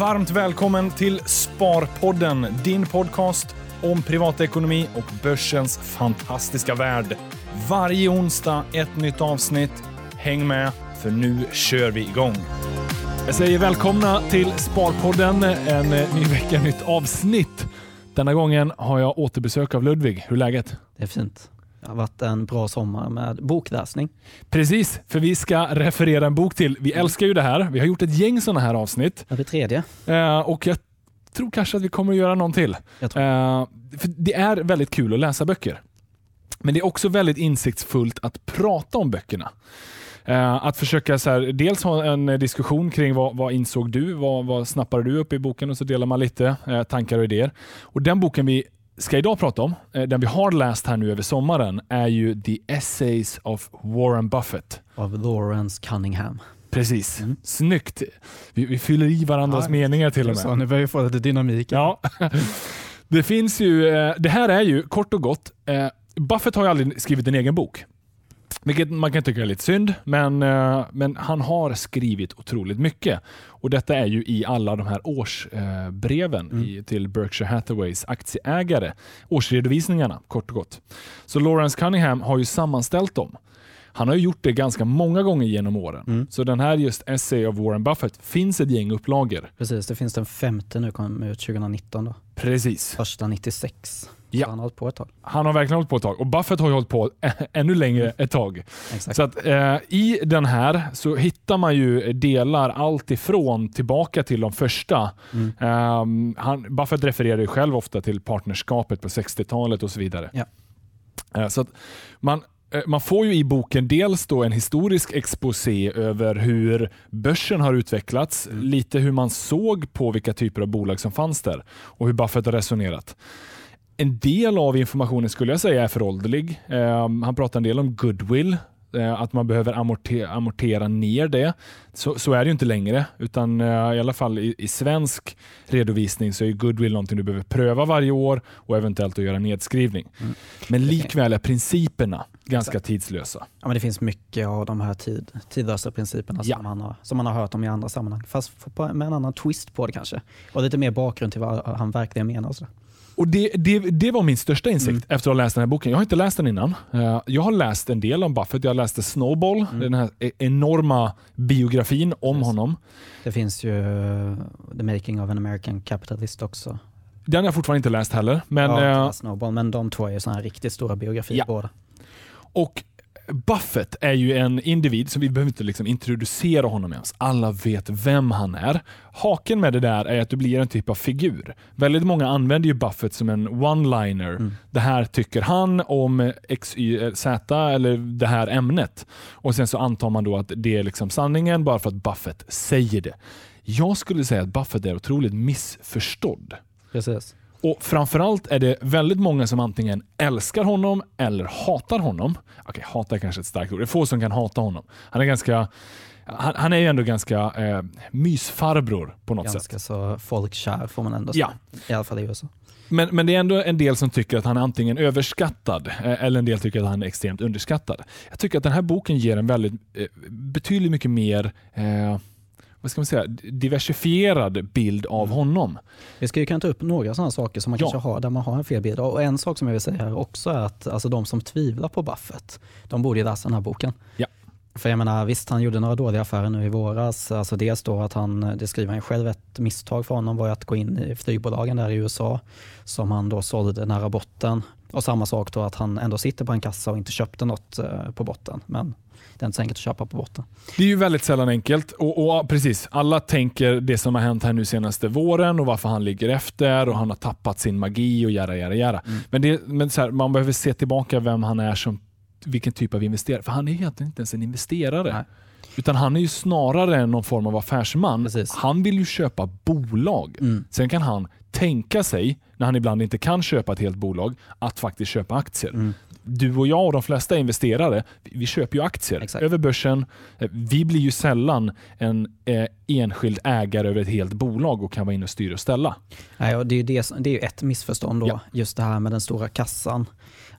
Varmt välkommen till Sparpodden, din podcast om privatekonomi och börsens fantastiska värld. Varje onsdag ett nytt avsnitt. Häng med, för nu kör vi igång. Jag säger välkomna till Sparpodden, en ny vecka, nytt avsnitt. Denna gången har jag återbesök av Ludvig. Hur är läget? Det är fint. Det har varit en bra sommar med bokläsning. Precis, för vi ska referera en bok till. Vi älskar ju det här. Vi har gjort ett gäng sådana här avsnitt. Det tredje. Eh, och jag tror kanske att vi kommer att göra någon till. Jag tror. Eh, för det är väldigt kul att läsa böcker. Men det är också väldigt insiktsfullt att prata om böckerna. Eh, att försöka så här, dels ha en diskussion kring vad, vad insåg du, vad, vad snappade du upp i boken och så delar man lite tankar och idéer. Och Den boken vi ska idag prata om, eh, den vi har läst här nu över sommaren, är ju The Essays of Warren Buffett. Av Lawrence Cunningham. Precis. Mm. Snyggt. Vi, vi fyller i varandras Ja, meningar till och med. Så nu börjar vi få lite dynamik. Ja. Det finns ju, eh, det här är ju kort och gott, eh, Buffett har ju aldrig skrivit en egen bok. Vilket man kan tycka är lite synd, men, eh, men han har skrivit otroligt mycket. Och Detta är ju i alla de här årsbreven Mm. i, till Berkshire Hathaways aktieägare. Årsredovisningarna, kort och gott. Så Lawrence Cunningham har ju sammanställt dem. Han har ju gjort det ganska många gånger genom åren. Mm. Så den här just Essay of Warren Buffett finns ett gäng upplagor. Precis, det finns den femte nu, kom ut 2019 då. Precis. Första 96. Ja. Han har hållit på ett tag. Han har verkligen hållit på ett tag och Buffett har ju hållit på ännu längre ett tag. Så att, eh, I den här så hittar man ju delar allt ifrån tillbaka till de första. Mm. Ehm, han, Buffett refererar ju själv ofta till partnerskapet på 60-talet och så vidare. Ja. Eh, så att man, eh, man får ju i boken dels då en historisk exposé över hur börsen har utvecklats, Mm. lite hur man såg på vilka typer av bolag som fanns där och hur Buffett har resonerat. En del av informationen skulle jag säga är förålderlig. Eh, han pratar en del om goodwill, eh, att man behöver amortera, amortera ner det. Så, så är det ju inte längre, utan eh, i alla fall i, i svensk redovisning så är goodwill någonting du behöver pröva varje år och eventuellt att göra nedskrivning. Mm. Men likväl är principerna ganska Exakt. tidslösa. Ja, men det finns mycket av de här tid, tidlösa principerna Ja. som, man har, som man har hört om i andra sammanhang. Fast med en annan twist på det kanske. Och lite mer bakgrund till vad han verkligen menar. Och så. Och det, det, det var min största insikt Mm. efter att ha läst den här boken. Jag har inte läst den innan. Eh, Jag har läst en del om Buffett. Jag läste Snowball, Mm. den här e- enorma biografin om Precis. honom. Det finns ju uh, The Making of an American Capitalist också. Den har jag fortfarande inte läst heller. Men, ja, eh, inte Snowball, men de två är ju sådana här riktigt stora biografier Ja. båda. och Buffett är ju en individ, så vi behöver inte liksom introducera honom ens. Alla vet vem han är. Haken med det där är att du blir en typ av figur. Väldigt många använder ju Buffett som en one-liner. Mm. Det här tycker han om X, Y, Z eller det här ämnet. Och Sen så antar man då att det är liksom sanningen bara för att Buffett säger det. Jag skulle säga att Buffett är otroligt missförstådd. Precis. Och Framförallt är det väldigt många som antingen älskar honom eller hatar honom. Okej, hata är kanske ett starkt ord. Det är få som kan hata honom. Han är ganska han, han är ju ändå ganska eh, mysfarbror på något sätt. Ganska så folkkär får man ändå Ja. säga. I alla fall i USA. Men, men det är ändå en del som tycker att han är antingen överskattad eh, eller en del tycker att han är extremt underskattad. Jag tycker att den här boken ger en väldigt eh, betydligt mycket mer eh, vad ska man säga, diversifierad bild av Mm. honom. Vi ska ju kunna ta upp några sådana saker som man Ja. kanske har där man har en fel bild. Och en sak som jag vill säga här också är att alltså, de som tvivlar på Buffett, de borde ju läsa den här boken. Ja. För jag menar, visst han gjorde några dåliga affärer nu i våras. Alltså dels då att han, det skriver han själv, ett misstag för honom var att gå in i flygbolagen där i USA som han då sålde nära botten. Och samma sak då att han ändå sitter på en kassa och inte köpte något eh, på botten. Men det är inte så enkelt att köpa på botten. Det är ju väldigt sällan enkelt. Och, och precis, Alla tänker det som har hänt här nu senaste våren och varför han ligger efter och han har tappat sin magi och jara, jara, jara. Mm. Men, det, men så här, man behöver se tillbaka vem han är som vilken typ av investerare. För han är egentligen inte ens en investerare. Nej. Utan han är ju snarare någon form av affärsman. Precis. Han vill ju köpa bolag. Mm. Sen kan han tänka sig, när han ibland inte kan köpa ett helt bolag, att faktiskt köpa aktier. Mm. Du och jag och de flesta investerare, vi köper ju aktier Exakt. över börsen. Eh, Vi blir ju sällan en eh, enskild ägare över ett helt bolag och kan vara inne och styra och ställa. Nej, och det, är ju det, det är ett missförstånd då, Ja. just det här med den stora kassan.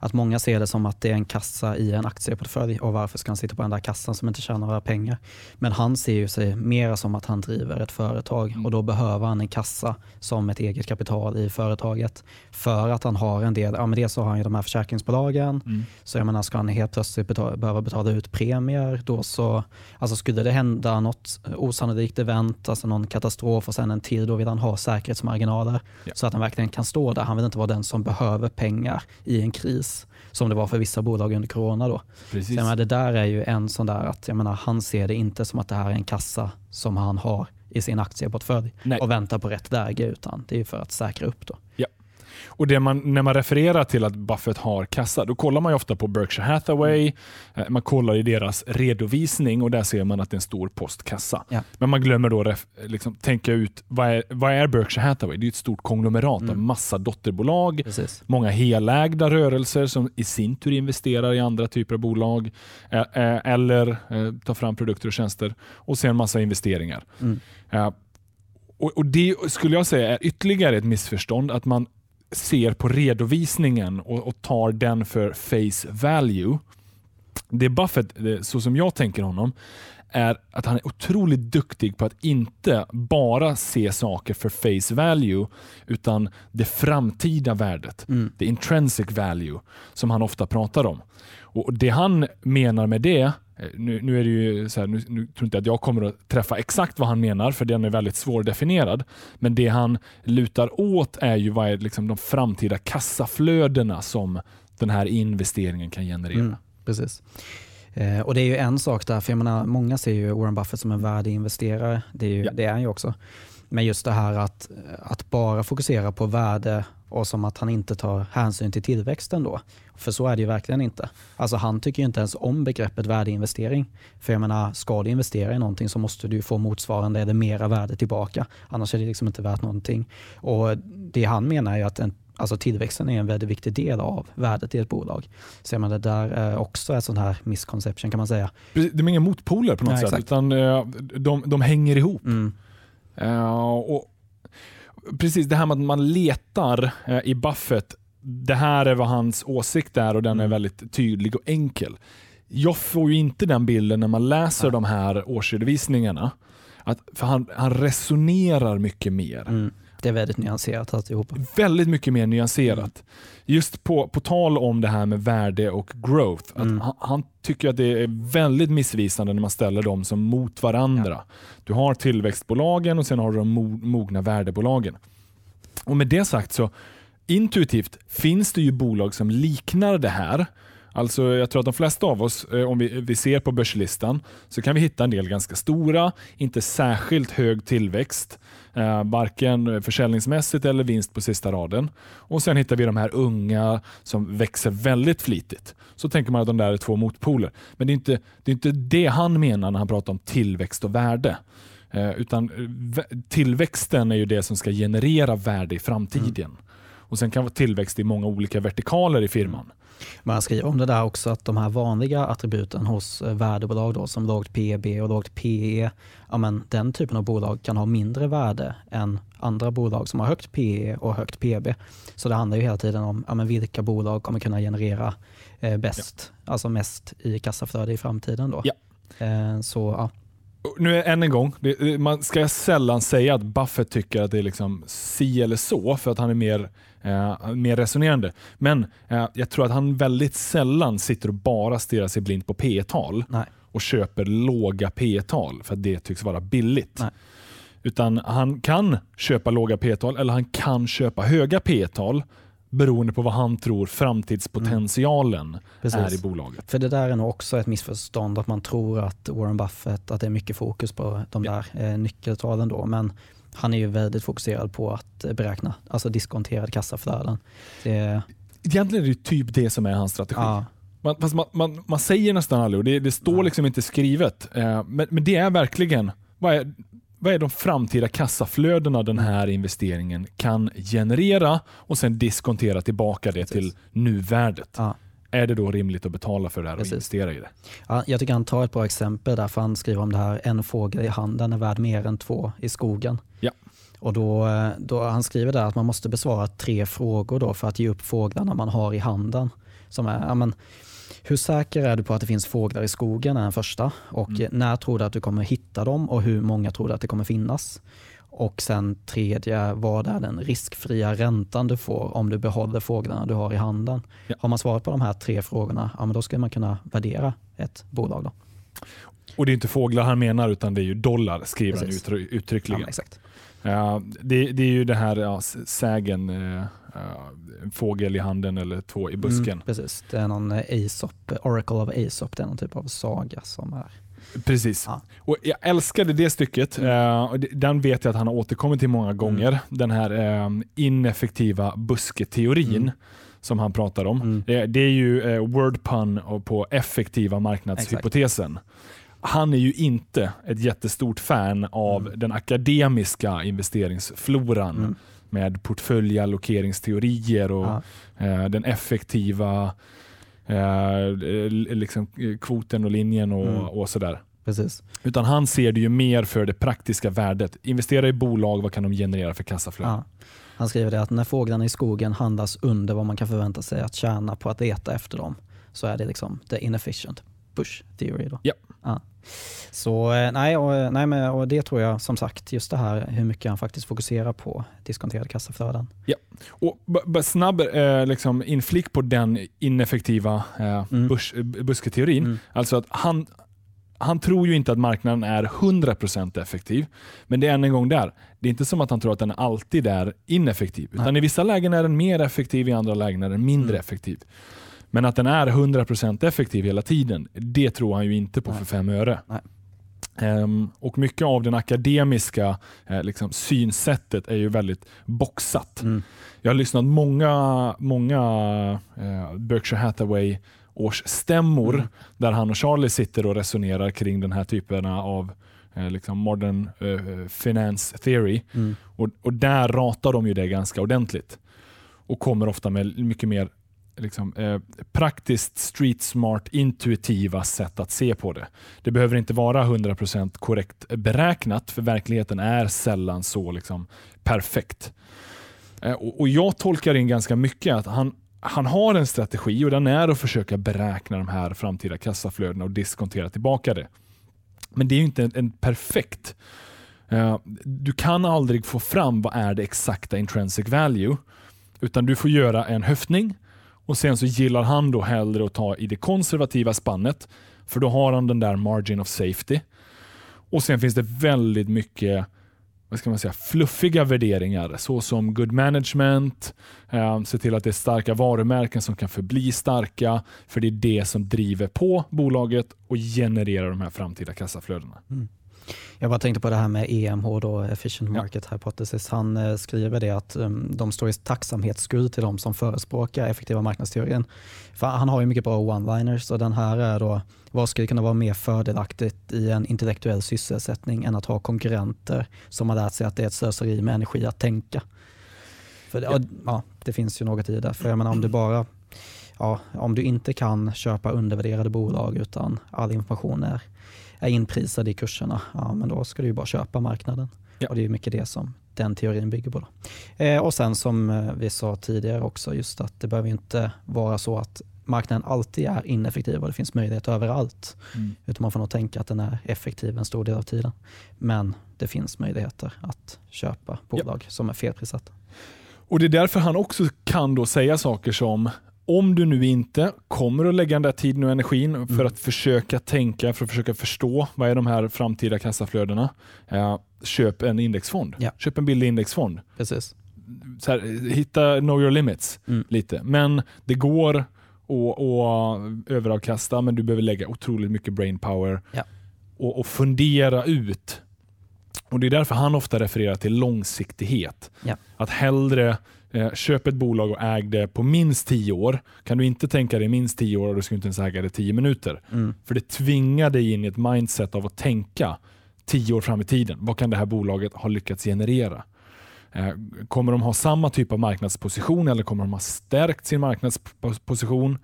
Att många ser det som att det är en kassa i en aktieportfölj och varför ska han sitta på den där kassan som inte tjänar några pengar? Men han ser ju sig mer som att han driver ett företag och då behöver han en kassa som ett eget kapital i företaget. För att han har en del, ja men dels så har han ju de här försäkringsbolagen, så jag menar ska han helt plötsligt betala, behöva betala ut premier då så, alltså skulle det hända något osannolikt event, alltså någon katastrof och sen en till, då vill han ha säkerhetsmarginaler Ja. så att han verkligen kan stå där. Han vill inte vara den som behöver pengar i en kris som det var för vissa bolag under corona då. Precis. Så jag menar, det där är ju en sån där att jag menar, han ser det inte som att det här är en kassa som han har i sin aktieportfölj Nej. och väntar på rätt läge utan det är för att säkra upp då. Och man, När man refererar till att Buffett har kassa, då kollar man ju ofta på Berkshire Hathaway, eh, man kollar i deras redovisning och där ser man att det är en stor post kassa. Ja. Men man glömmer då ref, liksom, tänka ut vad är, vad är Berkshire Hathaway? Det är ett stort konglomerat av Mm. massa dotterbolag, Precis. många helägda rörelser som i sin tur investerar i andra typer av bolag eh, eh, eller eh, tar fram produkter och tjänster och sen massa investeringar. Mm. Och Det skulle jag säga är ytterligare ett missförstånd, att man ser på redovisningen och, och tar den för face value. Det Buffett, eh, så som jag tänker honom, är att han är otroligt duktig på att inte bara se saker för face value, utan det framtida värdet. Mm. Det intrinsic value, som han ofta pratar om. Och Det han menar med det, eh, nu, nu är det här, nu, nu tror inte att jag kommer att träffa exakt vad han menar, för den är väldigt svårdefinierad. Men det han lutar åt är ju vad är liksom de framtida kassaflödena som den här investeringen kan generera. Mm, precis. Eh, och det är ju en sak där, för jag menar, många ser ju Warren Buffett som en värdeinvesterare. Det är, ju, Ja. det är han ju också. Men just det här att, att bara fokusera på värde och som att han inte tar hänsyn till tillväxten då. För så är det ju verkligen inte. Alltså han tycker ju inte ens om begreppet värdeinvestering. För jag menar, ska du investera i någonting så måste du få motsvarande eller mera värde tillbaka. Annars är det liksom inte värt någonting. Och det han menar är att en, alltså tillväxten är en väldigt viktig del av värdet i ett bolag. Så jag menar, det där är också ett sån här misconception kan man säga. Precis, De är inga motpoler på något Nej, sätt, exakt. utan eh, de, de hänger ihop. Mm. Eh, och precis det här med att man letar eh, i Buffett, det här är vad hans åsikt är och den är Mm. väldigt tydlig och enkel. Jag får ju inte den bilden när man läser Nej. de här årsredovisningarna. Att, för han, han resonerar mycket mer. Mm. Det är väldigt nyanserat alltihopa. Väldigt mycket mer nyanserat. Just på, på tal om det här med värde och growth. Mm. han, han tycker att det är väldigt missvisande när man ställer dem som mot varandra. Du har tillväxtbolagen och sen har du de mo- mogna värdebolagen. Och Med det sagt så intuitivt finns det ju bolag som liknar det här. Alltså Jag tror att de flesta av oss, eh, om vi, vi ser på börslistan, så kan vi hitta en del ganska stora, inte särskilt hög tillväxt, eh, varken försäljningsmässigt eller vinst på sista raden. Och Sen hittar vi de här unga som växer väldigt flitigt. Så tänker man att de där är två motpoler. Men det är inte det, är inte det han menar när han pratar om tillväxt och värde. Eh, utan eh, vä- tillväxten är ju det som ska generera värde i framtiden. Och Sen kan vara tillväxt i många olika vertikaler i firman. Man skriver om det där också att de här vanliga attributen hos eh, värdebolag då, som lågt PB och lågt PE, ja, men den typen av bolag kan ha mindre värde än andra bolag som har högt PE och högt PB. Så det handlar ju hela tiden om ja, men vilka bolag kommer kunna generera eh, bäst, alltså mest i kassaflöde i framtiden. Då. Ja. Eh, så ja, Nu är än en gång, man ska sällan säga att Buffett tycker att det är liksom si eller så, för att han är mer, eh, mer resonerande. Men eh, jag tror att han väldigt sällan sitter och bara stirrar sig blind på P tal nej. och köper låga P tal för att det tycks vara billigt. Nej. Utan han kan köpa låga P tal eller han kan köpa höga P tal beroende på vad han tror framtidspotentialen Precis. är i bolaget. För det där är nog också ett missförstånd att man tror att Warren Buffett, att det är mycket fokus på de där eh, nyckeltalen då. Men han är ju väldigt fokuserad på att beräkna, alltså diskonterade kassaflöden. Det, Egentligen är det typ det som är hans strategi. ja, Man, fast man, man, man säger nästan aldrig, och det, det står Nej. liksom inte skrivet, eh, men, men det är verkligen, vad är, vad är de framtida kassaflödena den här investeringen kan generera och sen diskontera tillbaka det Precis. till nuvärdet. ja. Är det då rimligt att betala för det här Precis. och investera i det? Ja, jag tycker han tar ett bra exempel där, för han skriver om det här, en fågel i handen är värd mer än två i skogen. Ja. Och då, då Han skriver där att man måste besvara tre frågor då för att ge upp fåglarna man har i handen. Som är, ja, men, hur säker är du på att det finns fåglar i skogen är den första. Och Mm. när tror du att du kommer hitta dem och hur många tror du att det kommer finnas? Och sen tredje, vad är den riskfria räntan du får om du behåller fåglarna du har i handen? Ja. Har man svarat på de här tre frågorna, ja, men då ska man kunna värdera ett bolag. Då. Och det är inte fåglar han menar utan det är ju dollar skriver Precis. han uttry- uttryckligen. Ja. Ja, det, det är ju det här ja, sägen, en fågel i handen eller två i busken. Mm, precis, det är någon Aesop, Oracle of Aesop, det är någon typ av saga som är... Precis. Ja. Och jag älskade det stycket. Eh, och det- den vet jag att han har återkommit till många gånger. Den här eh, ineffektiva busketeorin Mm. som han pratar om. Mm. Det, det är ju eh, word pun på effektiva marknadshypotesen. Han är ju inte ett jättestort fan av Mm. den akademiska investeringsfloran Mm. med portföljallokeringsteorier och Ja, eh, den effektiva eh, liksom, eh, kvoten och linjen och, Mm. och sådär. precis. Utan han ser det ju mer för det praktiska värdet. Investera i bolag, vad kan de generera för kassaflöde? Ja. Han skriver det att när fåglarna i skogen handlas under vad man kan förvänta sig att tjäna på att leta efter dem så är det liksom the inefficient push theory. Då. Ja. Så eh, nej, och, eh, nej men, och det tror jag som sagt, just det här hur mycket han faktiskt fokuserar på diskonterade kassaflöden. Och b- b- snabb eh, liksom inflick på den ineffektiva eh, Mm. börs, eh, busketeorin. Mm. Alltså att han, han tror ju inte att marknaden är 100% effektiv. Men det är än en gång där. Det är inte som att han tror att den alltid är ineffektiv. Utan Nej. i vissa lägen är den mer effektiv, i andra lägen är den mindre Mm. effektiv. Men att den är 100% effektiv hela tiden, det tror han ju inte på Nej. för fem öre. Ehm, och mycket av den akademiska eh, liksom, synsättet är ju väldigt boxat. Mm. Jag har lyssnat många, många eh, Berkshire Hathaway årsstämmor Mm. där han och Charlie sitter och resonerar kring den här typen av eh, liksom modern eh, finance theory. Mm. Och, och där ratar de ju det ganska ordentligt. Och kommer ofta med mycket mer liksom, eh, praktiskt, street smart, intuitiva sätt att se på det. Det behöver inte vara 100% korrekt beräknat, för verkligheten är sällan så liksom, perfekt. Eh, och, och Jag tolkar in ganska mycket att han, han har en strategi och den är att försöka beräkna de här framtida kassaflödena och diskontera tillbaka det. Men det är ju inte en, en perfekt Eh, Du kan aldrig få fram vad är det exakta intrinsic value, utan du får göra en höftning och sen så gillar han då hellre att ta i det konservativa spannet, för då har han den där margin of safety. Och sen finns det väldigt mycket vad ska man säga, fluffiga värderingar såsom good management, eh, se till att det är starka varumärken som kan förbli starka, för det är det som driver på bolaget och genererar de här framtida kassaflödena. Mm. Jag bara tänkte på det här med EMH, då, Efficient Ja. Market Hypothesis. Han eh, skriver det att um, de står i tacksamhetsskuld till de som förespråkar effektiva marknadsteorin. För han har ju mycket bra one-liners och den här är då, vad skulle kunna vara mer fördelaktigt i en intellektuell sysselsättning än att ha konkurrenter som har lärt sig att det är ett slöseri med energi att tänka. För det, Ja. ja. Ja, det finns ju något i det. För jag menar, om du bara Ja, om du inte kan köpa undervärderade bolag utan all information är är inprisade i kurserna, ja, men då ska du ju bara köpa marknaden. Ja. Och Det är mycket det som den teorin bygger på. Eh, och sen som eh, vi sa tidigare också, just att det behöver inte vara så att marknaden alltid är ineffektiv och det finns möjlighet överallt. Utan man får nog tänka att den är effektiv en stor del av tiden. Men det finns möjligheter att köpa bolag som är felprissatta. Och Det är därför han också kan då säga saker som om du nu inte kommer att lägga den där tiden och energin för Mm. att försöka tänka, för att försöka förstå vad är de här framtida kassaflödena. Eh, köp en indexfond. Ja. Köp en billig indexfond. Precis. Här, hitta know your limits Mm. lite. Men det går att, att överavkasta men du behöver lägga otroligt mycket brain power Ja. och, och fundera ut. Och Det är därför han ofta refererar till långsiktighet. Ja. Att hellre eh, köp ett bolag och äg det på minst 10 år. Kan du inte tänka dig minst 10 år och du ska inte ens äga det 10 minuter. Mm. För det tvingar dig in i ett mindset av att tänka 10 år fram i tiden. Vad kan det här bolaget ha lyckats generera? Eh, Kommer de ha samma typ av marknadsposition eller kommer de ha stärkt sin marknadsposition?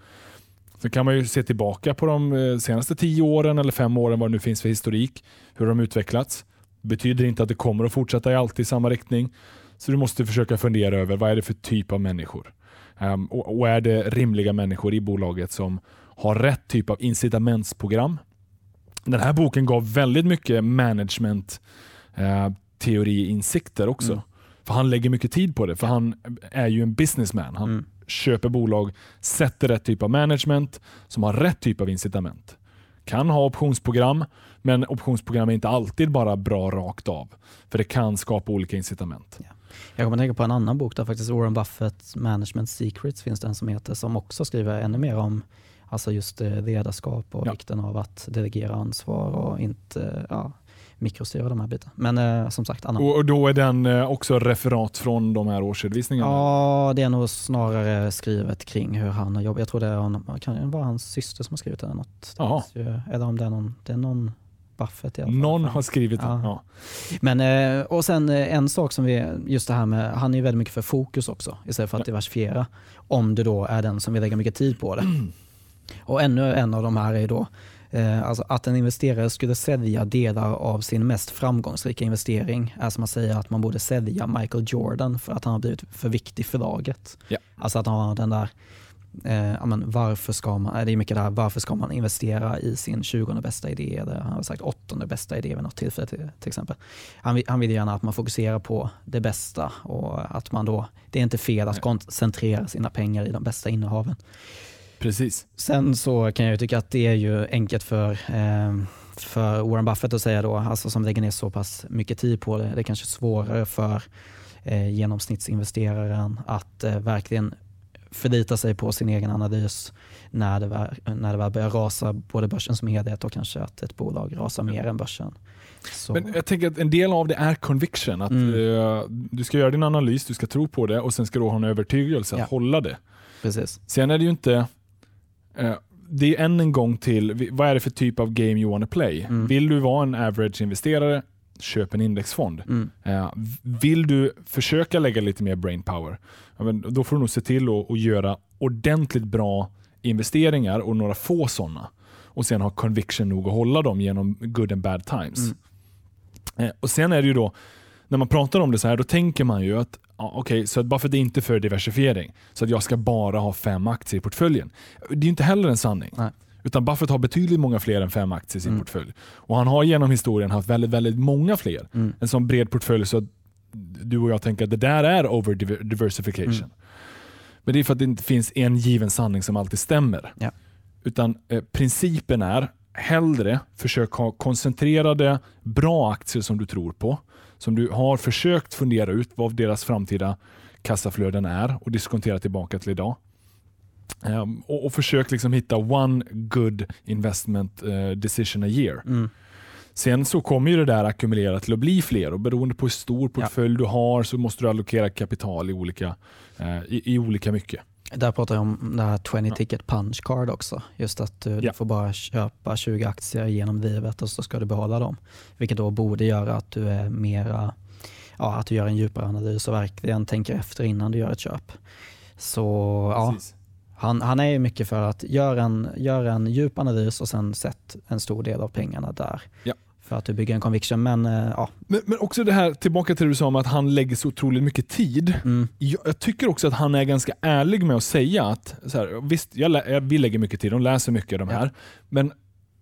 Så kan man ju se tillbaka på de eh, senaste tio åren eller fem åren, vad det nu finns för historik, hur de utvecklats. betyder inte att det kommer att fortsätta i alltid samma riktning. Så du måste försöka fundera över vad är det för typ av människor? Um, och, och, är det rimliga människor i bolaget som har rätt typ av incitamentsprogram? Den här boken gav väldigt mycket management uh, teoriinsikter också. Mm. För Han lägger mycket tid på det, för han är ju en businessman. Han mm. köper bolag, sätter rätt typ av management som har rätt typ av incitament. Kan ha optionsprogram, men optionsprogram är inte alltid bara bra rakt av. För det kan skapa olika incitament. Ja. Jag kommer att tänka på en annan bok där faktiskt Warren Buffett Management Secrets finns det en som heter som också skriver ännu mer om alltså just eh, ledarskap och ja. vikten av att delegera ansvar och inte ja, mikrostyra de här bitarna. Men eh, som sagt, annan. Och då är den eh, också referat från de här årsredovisningarna? Ja, det är nog snarare skrivet kring hur han har jobbat. Jag tror det är, kan det vara hans syster som har skrivit det. Något. eller om det är någon, det är någon Buffett i alla fall. Någon har skrivit ja. ja. Men, eh, och sen eh, en sak som vi, just det här med, han är ju väldigt mycket för fokus också istället för att diversifiera. Om du då är den som vill lägga mycket tid på det. Mm. Och ännu en av de här är då eh, alltså att en investerare skulle sälja delar av sin mest framgångsrika investering är som att säga att man borde sälja Michael Jordan för att han har blivit för viktig för laget. Ja. Alltså att han har den där Eh, men varför, ska man, det är mycket där, varför ska man investera i sin 20 bästa idé eller han har sagt 8 bästa idé vid något tillfälle till, till exempel. Han, han vill gärna att man fokuserar på det bästa och att man då, det är inte fel att koncentrera sina pengar i de bästa innehaven. Precis. Sen så kan jag tycka att det är ju enkelt för eh, för Warren Buffett att säga då, alltså som lägger ner så pass mycket tid på det. Det är kanske svårare för eh, genomsnittsinvesteraren att eh, verkligen förlita sig på sin egen analys när det, väl, när det väl börjar rasa, både börsen som helhet och kanske att ett bolag rasar mer än börsen. Så. Men jag tänker att en del av det är conviction. Att mm. uh, Du ska göra din analys, du ska tro på det och sen ska du ha en övertygelse att ja. hålla det. Precis. Sen är det ju inte uh, det är än en gång till, vad är det för typ av game you wanna play? Mm. Vill du vara en average-investerare, köp en indexfond. Mm. Uh, vill du försöka lägga lite mer brain power, då får du nog se till att, att göra ordentligt bra investeringar och några få sådana. Och sen ha conviction nog att hålla dem genom good and bad times. Mm. Eh, och Sen är det ju då, när man pratar om det så här, då tänker man ju att ja, okay, så att bara för att det inte är för diversifiering, så att jag ska bara ha fem aktier i portföljen. Det är inte heller en sanning. Nej. Utan Buffett har betydligt många fler än fem aktier i sin mm. portfölj. Och Han har genom historien haft väldigt, väldigt många fler. Mm. En sån bred portfölj så du och jag tänker att det där är over diversification. Mm. Men det är för att det inte finns en given sanning som alltid stämmer. Ja. Utan eh, principen är hellre försök ha koncentrerade, bra aktier som du tror på. Som du har försökt fundera ut vad deras framtida kassaflöden är och diskontera tillbaka till idag. Um, och, och, försök liksom hitta one good investment uh, decision a year. Mm. Sen så kommer ju det där ackumulera till att bli fler och beroende på hur stor portfölj ja. du har så måste du allokera kapital i olika, eh, i, i, olika mycket. Där pratar jag om det här 20 ticket punch card också. Just att du, ja. du, får bara köpa 20 aktier genom livet och så ska du behålla dem. Vilket då borde göra att du är mera, ja, att du gör en djupare analys och verkligen tänker efter innan du gör ett köp. Så ja, han, han är mycket för att göra en, gör en djup analys och sen sätt en stor del av pengarna där. Ja för att du bygger en conviction. Men, äh, ja. men, men också det här, tillbaka till det du sa om att han lägger så otroligt mycket tid. Mm. Jag, jag, tycker också att han är ganska ärlig med att säga att, så här, visst, jag, jag, vi lägger mycket tid, de läser mycket de här, ja. men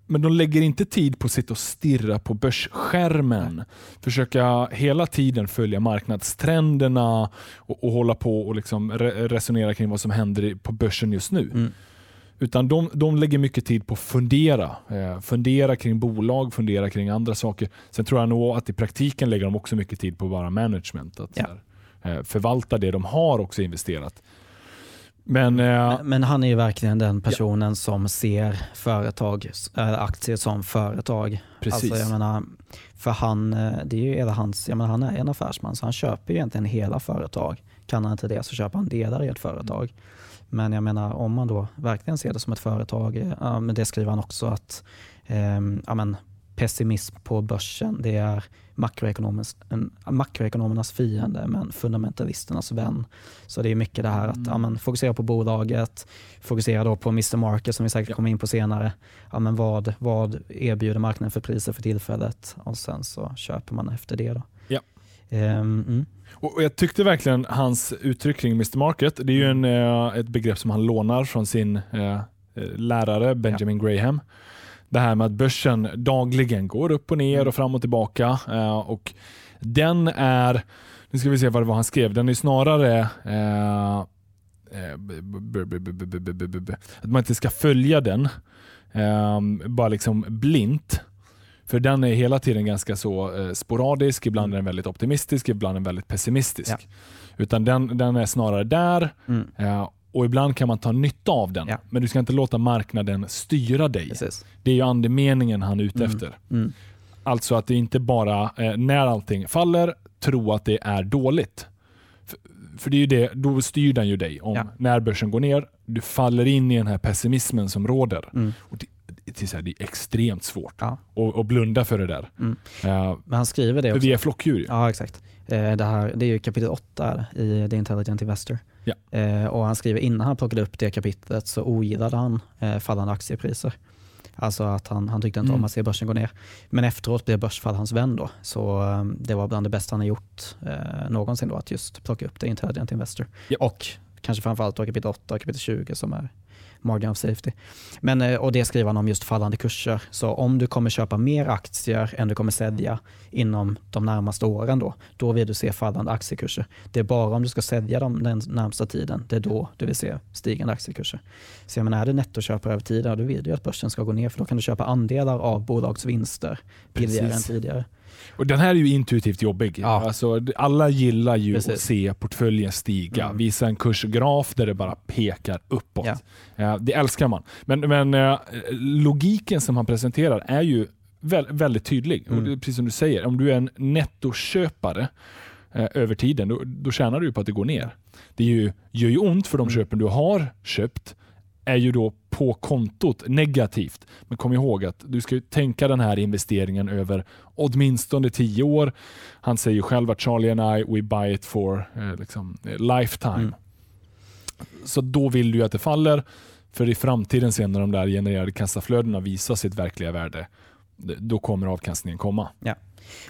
men de lägger inte tid på att sitta och stirra på börsskärmen. Försöka hela tiden följa marknadstrenderna och, och hålla på och liksom re resonera kring vad som händer på börsen just nu. Mm. Utan de, de lägger mycket tid på att fundera. Eh, fundera kring bolag, fundera kring andra saker. Sen tror jag nog att i praktiken lägger de också mycket tid på bara management. Att ja. här, eh, förvalta det de har också investerat. Men, eh, men, han är ju verkligen den personen ja. som ser företag, äh, aktier som företag. Precis. Alltså, jag menar, för han, eh, det är ju hela hans, jag menar, han är en affärsman så han köper ju egentligen hela företag. Kan han inte det så köper han delar i ett företag. Men jag menar om man då verkligen ser det som ett företag, ja, men det skriver han också att eh, ja, men, pessimism på börsen det är makroekonomernas fiende men fundamentalisternas vän. Så det är mycket det här att mm. ja, men, fokusera på bolaget, fokusera då på Mr Market som vi säkert ja. kommer in på senare. Ja, men vad, vad erbjuder marknaden för priser för tillfället och sen så köper man efter det. Då. Ja. Um, mm. och Jag tyckte verkligen hans uttryck kring Mr Market, det är ju en, uh, ett begrepp som han lånar från sin uh, lärare Benjamin ja. Graham det här med att börsen dagligen går upp och ner och fram och tillbaka. Eh, och den är, nu ska vi se vad det var han skrev, den är snarare eh, att man inte ska följa den eh, bara liksom blint. För den är hela tiden ganska så sporadisk, ibland är den väldigt optimistisk, ibland är den väldigt pessimistisk. Ja. Utan den, den är snarare där mm och ibland kan man ta nytta av den. Ja. Men du ska inte låta marknaden styra dig. Precis. Det är ju andemeningen han är ute mm. efter. Mm. Alltså att det inte bara, eh, när allting faller, tro att det är dåligt. För, för det är det, då styr den ju dig. Om ja. När börsen går ner, du faller in i den här pessimismen som råder. Mm. Och det, det, är, här, det är extremt svårt ja. att, att blunda för det där. Mm. Uh, Men han skriver det också. För vi är flockdjur. Ja, exakt. Uh, det, här, det är kapitel 8 i The Intelligent Investor. Ja. Eh, och han skriver innan han plockade upp det kapitlet så ogillade han eh, fallande aktiepriser. Alltså att han, han tyckte inte mm. om att se börsen gå ner. Men efteråt blev börsfall hans vän då. Så eh, det var bland det bästa han har gjort eh, någonsin då att just plocka upp det Intelligent Investor. Ja. Och kanske framförallt då kapitel 8 och kapitel 20 som är margin of safety. Men, eh, och det skriver han om just fallande kurser. Så om du kommer köpa mer aktier än du kommer sälja inom de närmaste åren då, då vill du se fallande aktiekurser. Det är bara om du ska sälja dem den närmsta tiden, det är då du vill se stigande aktiekurser. Så jag menar, är det nettoköpare över tid, då vill du att börsen ska gå ner för då kan du köpa andelar av bolagsvinster billigare än tidigare. Och Den här är ju intuitivt jobbig. Ja. Alltså, alla gillar ju Precis. att se portföljen stiga. Mm. Visa en kursgraf där det bara pekar uppåt. Ja. det älskar man. Men, men eh, logiken som han presenterar är ju väldigt tydlig. Mm. Och precis som du säger, om du är en nettoköpare eh, över tiden, då, då tjänar du på att det går ner. Det är ju, gör ju ont för de mm. köpen du har köpt, är ju då på kontot negativt. Men kom ihåg att du ska tänka den här investeringen över åtminstone tio år. Han säger själv att Charlie and I, we buy it for eh, liksom, eh, lifetime. Mm. Så då vill du att det faller. För i framtiden sen när de där genererade kassaflödena visar sitt verkliga värde, då kommer avkastningen komma. Ja.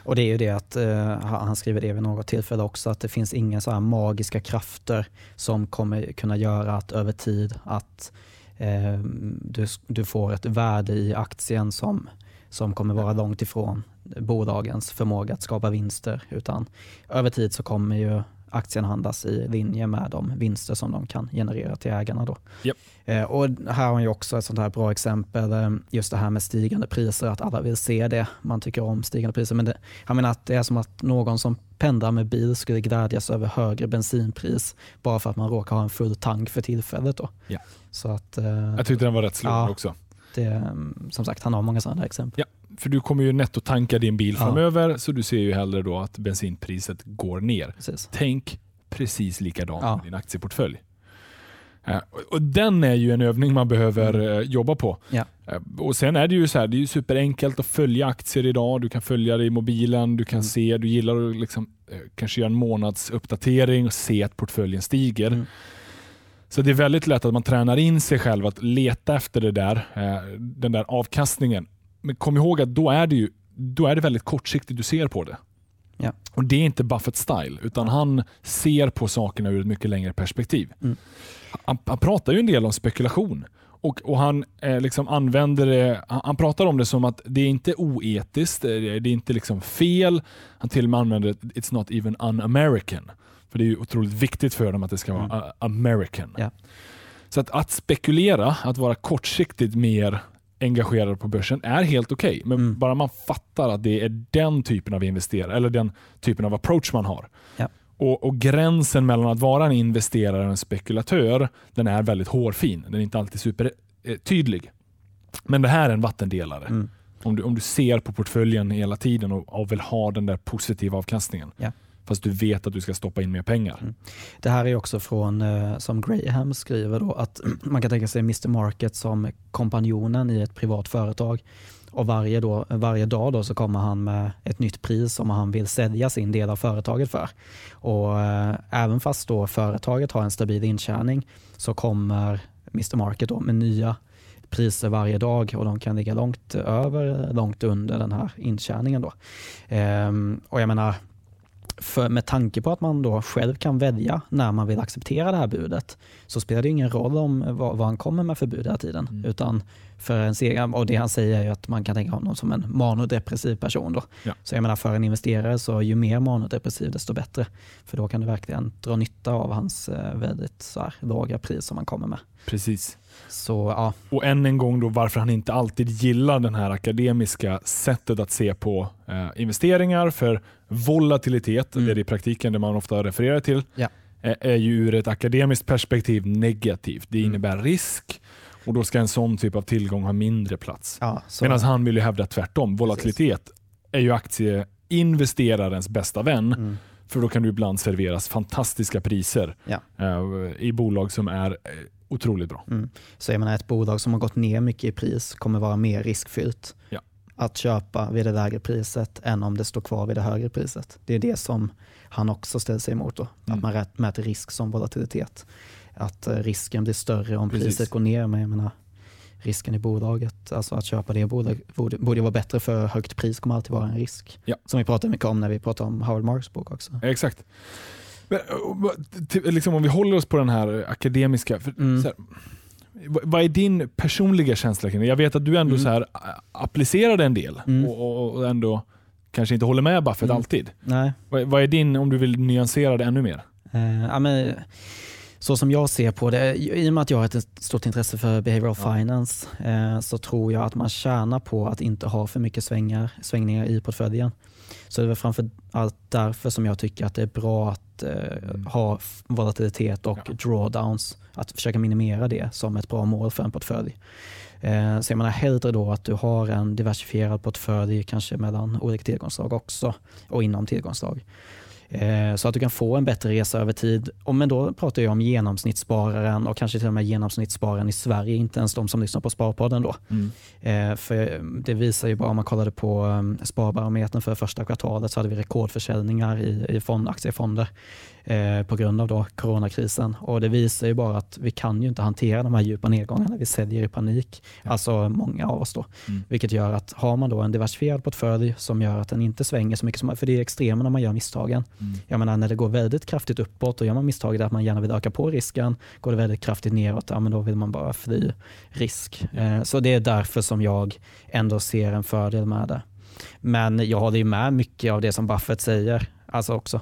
Och det är ju det att eh, han skriver det vid något tillfälle också att det finns inga så magiska krafter som kommer kunna göra att över tid att eh, du, du får ett värde i aktien som, som kommer vara långt ifrån bolagens förmåga att skapa vinster utan över tid så kommer ju aktien handlas i linje med de vinster som de kan generera till ägarna. Då. Yep. Eh, och här har vi också ett sånt här bra exempel, eh, just det här med stigande priser, att alla vill se det. Man tycker om stigande priser. Men det, jag menar att det är som att någon som pendlar med bil skulle glädjas över högre bensinpris bara för att man råkar ha en full tank för tillfället. Då. Ja. Så att, eh, jag tyckte den var rätt slående ja, också. Det, som sagt, han har många sådana exempel. Ja för du kommer ju nettotanka din bil ja. framöver, så du ser ju hellre då att bensinpriset går ner. Precis. Tänk precis likadant ja. med din aktieportfölj. Uh, och Den är ju en övning man behöver uh, jobba på. Ja. Uh, och Sen är det ju så här, det är superenkelt att följa aktier idag. Du kan följa det i mobilen, du kan mm. se, du gillar att liksom, kanske göra en månadsuppdatering och se att portföljen stiger. Mm. Så det är väldigt lätt att man tränar in sig själv att leta efter det där, den där avkastningen men kom ihåg att då är det, ju, då är det väldigt kortsiktigt du ser på det. Ja. Och Det är inte Buffett style, utan han ser på sakerna ur ett mycket längre perspektiv. Mm. Han, han, pratar ju en del om spekulation och, och han eh, liksom använder det, han, han, pratar om det som att det är inte oetiskt, det är, det är inte liksom fel. Han till och med använder it's not even un-American. För det är ju otroligt viktigt för dem att det ska vara mm. American. Ja. Så att, att spekulera, att vara kortsiktigt mer engagerade på börsen är helt okej. Okay. Men mm. bara man fattar att det är den typen av investerare eller den typen av approach man har. Ja. Och, och, Gränsen mellan att vara en investerare och en spekulatör den är väldigt hårfin. Den är inte alltid supertydlig. Men det här är en vattendelare. Mm. Om, du, om du ser på portföljen hela tiden och, och vill ha den där positiva avkastningen. Ja fast du vet att du ska stoppa in mer pengar. Mm. Det här är också från, eh, som Graham skriver, då, att man kan tänka sig Mr Market som kompanjonen i ett privat företag. Och varje, då, varje dag då så kommer han med ett nytt pris som han vill sälja sin del av företaget för. Och eh, även fast då företaget har en stabil intjäning så kommer Mr Market då med nya priser varje dag och de kan ligga långt över, eh, långt under den här intjäningen. Då. Ehm, och jag menar, för med tanke på att man då själv kan välja när man vill acceptera det här budet så spelar det ingen roll om vad, vad han kommer med för bud hela tiden. Mm. Utan för en egen, och det han säger är att man kan tänka honom som en manodepressiv person. Då. Ja. Så jag menar för en investerare så ju mer manodepressiv desto bättre. För då kan du verkligen dra nytta av hans eh, väldigt så här, låga pris som han kommer med. Precis. Så, ja. Och än en gång då varför han inte alltid gillar det här akademiska sättet att se på eh, investeringar. För volatilitet, mm. det är i praktiken det man ofta refererar till, ja. är, eh, är ju ur ett akademiskt perspektiv negativt. Det mm. innebär mm. risk och då ska en sån typ av tillgång ha mindre plats. Ja, Medan han vill ju hävda tvärtom. Volatilitet Precis. är ju aktieinvesterarens bästa vän. Mm. För då kan du ibland serveras fantastiska priser ja. uh, i bolag som är uh, otroligt bra. Mm. Så jag menar, ett bolag som har gått ner mycket i pris kommer vara mer riskfyllt ja. att köpa vid det lägre priset än om det står kvar vid det högre priset. Det är det som han också ställer sig emot. Då. Mm. Att man mäter risk som volatilitet att eh, risken blir större om Precis. priset går ner. Men jag menar, risken i bolaget, alltså att köpa det bolaget borde, borde vara bättre för högt pris kommer alltid vara en risk. Ja. Som vi pratar mycket om när vi pratar om Howard Marks bok också. Exakt. Men, eh, liksom om vi håller oss på den här akademiska, för, mm. här, vad är din personliga känsla kring det? Jag vet att du ändå mm. så här, applicerade en del mm. och, och, ändå kanske inte håller med Buffett mm. alltid. Nej. Vad, vad, är din, om du vill nyansera det ännu mer? Uh, ja, men, så som jag ser på det, i och med att jag har ett stort intresse för behavioral ja. finance eh, så tror jag att man tjänar på att inte ha för mycket svängar, svängningar i portföljen. Så det är framför allt därför som jag tycker att det är bra att eh, mm. ha volatilitet och ja. drawdowns. Att försöka minimera det som ett bra mål för en portfölj. Eh, så jag menar hellre då att du har en diversifierad portfölj kanske mellan olika tillgångsslag också och inom tillgångsslag. Eh, så att du kan få en bättre resa över tid. Men då pratar jag om genomsnittsspararen och kanske till och med genomsnittsspararen i Sverige, inte ens de som lyssnar på Sparpodden. Då. Mm. Eh, för det visar ju bara om man kollade på um, Sparbarometern för första kvartalet så hade vi rekordförsäljningar i, i fond, aktiefonder eh, på grund av då coronakrisen. Och det visar ju bara att vi kan ju inte hantera de här djupa nedgångarna. Vi säljer i panik, ja. alltså många av oss. Då. Mm. Vilket gör att har man då en diversifierad portfölj som gör att den inte svänger så mycket, som, för det är extremer när man gör misstagen. Mm. Jag menar när det går väldigt kraftigt uppåt, då gör man misstaget att man gärna vill öka på risken. Går det väldigt kraftigt neråt, ja, men då vill man bara fly risk. Eh, så det är därför som jag ändå ser en fördel med det. Men jag håller ju med mycket av det som Buffett säger. Alltså också.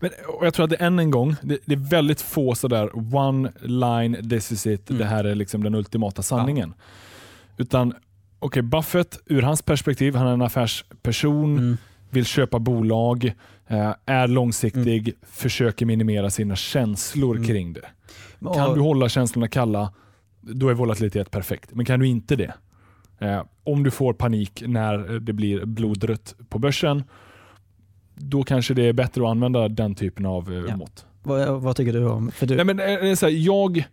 Men, jag tror att det än en gång, det, det är väldigt få sådär one line, this is it, mm. det här är liksom den ultimata sanningen. Ja. Utan okej, okay, Buffett ur hans perspektiv, han är en affärsperson, mm. vill köpa bolag, eh, är långsiktig, mm. försöker minimera sina känslor mm. kring det. Kan du hålla känslorna kalla, då är volatilitet perfekt. Men kan du inte det, eh, om du får panik när det blir blodrött på börsen, då kanske det är bättre att använda den typen av eh, ja. mått. Vad, vad, tycker du om? För du... Nej, men, äh, så här, jag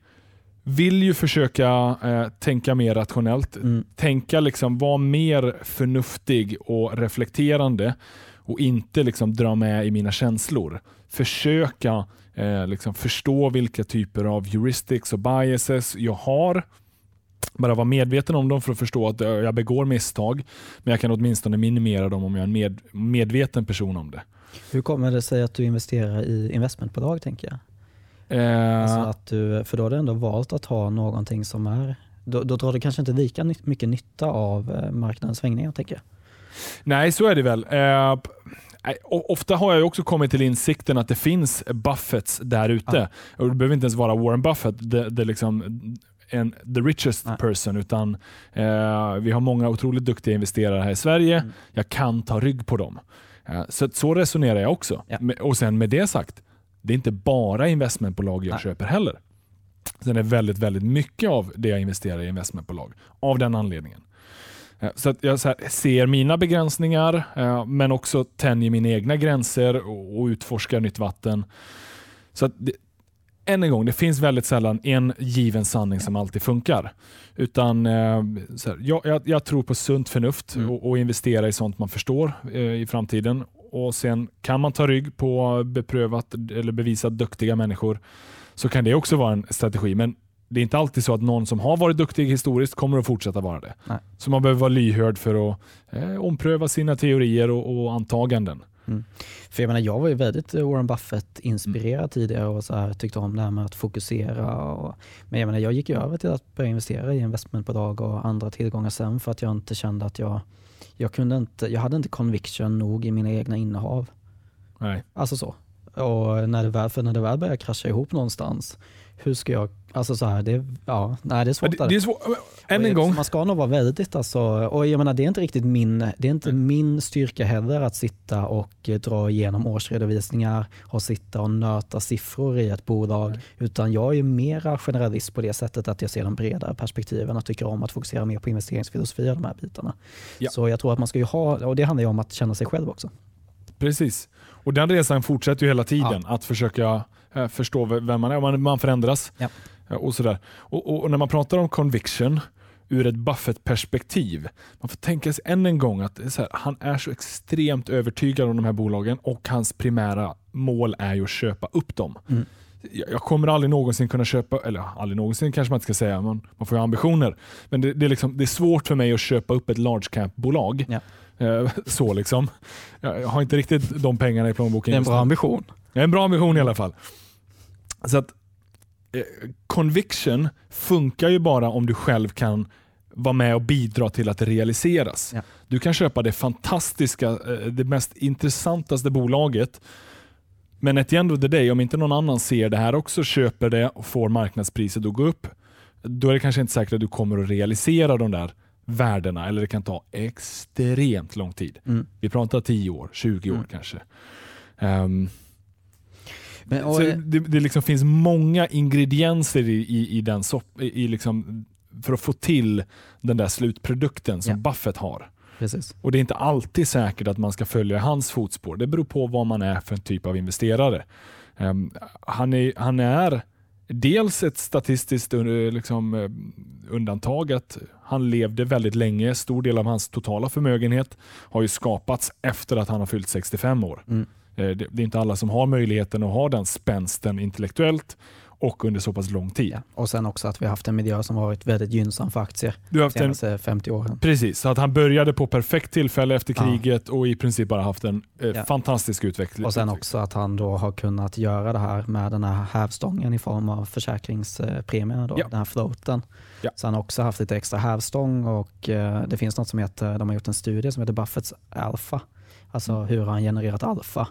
vill ju försöka äh, tänka mer rationellt. Mm. Tänka liksom, vara mer förnuftig och reflekterande och inte liksom dra med i mina känslor. Försöka eh, liksom förstå vilka typer av heuristics och biases jag har bara vara medveten om dem för att förstå att jag begår misstag. Men jag kan åtminstone minimera dem om jag är en med, medveten person om det. Hur kommer det sig att du investerar i investmentbolag tänker jag? Eh, alltså att du, för då har du ändå valt att ha någonting som är, då, då drar du kanske inte lika mycket nytta av eh, marknadens svängningar tänker jag. Nej, så är det väl. Eh, Ofta har jag också kommit till insikten att det finns Buffetts där ute. Ja. Det behöver inte ens vara Warren Buffett. Det, det liksom, en the richest Nej. person, utan eh, vi har många otroligt duktiga investerare här i Sverige. Mm. Jag kan ta rygg på dem. Eh, så, så resonerar jag också. Ja. Och sen med det sagt, det är inte bara investmentbolag jag Nej. köper heller. Sen är väldigt, väldigt mycket av det jag investerar i investmentbolag av den anledningen. Eh, så att jag så ser mina begränsningar, eh, men också tänjer mina egna gränser och, och utforskar nytt vatten. Så det, än en gång, det finns väldigt sällan en given sanning som alltid funkar. Utan eh, här, jag, jag, jag, tror på sunt förnuft mm. och, och, investera i sånt man förstår eh, i framtiden. Och Sen kan man ta rygg på beprövat eller bevisat duktiga människor så kan det också vara en strategi. Men det är inte alltid så att någon som har varit duktig historiskt kommer att fortsätta vara det. Nej. Så man behöver vara lyhörd för att eh, ompröva sina teorier och, och antaganden. Mm. För jag, menar, jag var ju väldigt Warren Buffett-inspirerad mm. tidigare och så här, tyckte om det här med att fokusera. Och, men jag, menar, jag gick ju över till att börja investera i investmentbolag och andra tillgångar sen för att jag inte kände att jag, jag kunde inte, jag hade inte conviction nog i mina egna innehav. Nej. Alltså så. Och när det väl, för när det väl börjar krascha ihop någonstans hur ska jag, alltså så här, det, ja, nej, det är svårt. Det, det är svår, än en gång. Man ska nog vara väldigt, alltså, och jag menar det är inte riktigt min, det är inte min styrka heller att sitta och dra igenom årsredovisningar och sitta och nöta siffror i ett bolag. Nej. Utan jag är mera generalist på det sättet att jag ser de bredare perspektiven och tycker om att fokusera mer på investeringsfilosofi och de här bitarna. Ja. Så jag tror att man ska ju ha, och det handlar ju om att känna sig själv också. Precis, och den resan fortsätter ju hela tiden. Ja. Att försöka Eh, förstå vem man är. Man, man förändras. Ja. Eh, och, sådär. Och, och, när man pratar om conviction ur ett Buffett-perspektiv. Man får tänka sig än en gång att är här, han är så extremt övertygad om de här bolagen och hans primära mål är ju att köpa upp dem. Mm. Jag kommer aldrig någonsin kunna köpa, eller aldrig någonsin kanske man inte ska säga, man, man får ju ambitioner. Men det, det, är liksom, det är svårt för mig att köpa upp ett large cap-bolag. Ja. Eh, så liksom. Jag har inte riktigt de pengarna i plånboken. Det är en bra ambition. Det är en bra ambition i alla fall. Så att eh, Conviction funkar ju bara om du själv kan vara med och bidra till att det realiseras. Ja. Du kan köpa det fantastiska, eh, det mest intressantaste bolaget men the end of the day, om inte någon annan ser det här också, köper det och får marknadspriset att gå upp, då är det kanske inte säkert att du kommer att realisera de där värdena, eller det kan ta extremt lång tid. Mm. Vi pratar 10 år, 20 år mm. kanske. Um, men, och, det, det liksom finns många ingredienser i, i, i den sopp, i, liksom, för att få till den där slutprodukten som ja. Buffett har. Precis. Och Det är inte alltid säkert att man ska följa hans fotspår. Det beror på vad man är för en typ av investerare. Um, han, är, han är dels ett statistiskt liksom, eh, undantag. Att han levde väldigt länge. Stor del av hans totala förmögenhet har ju skapats efter att han har fyllt 65 år. Mm. Eh, det, är inte alla som har möjligheten att ha den spänsten intellektuellt och under så pass lång tid. Ja. Och sen också att vi har haft en miljö som varit väldigt gynnsam för aktier de senaste en, 50 åren. Precis, så att han började på perfekt tillfälle efter kriget ja. och i princip bara haft en eh, ja. fantastisk utveckling. Och sen också att han då har kunnat göra det här med den här hävstången i form av försäkringspremierna, då, den här floaten. Så han har också haft lite extra hävstång och eh, det finns något som heter, de har gjort en studie som heter Buffetts Alpha Alltså mm. hur han genererat alfa.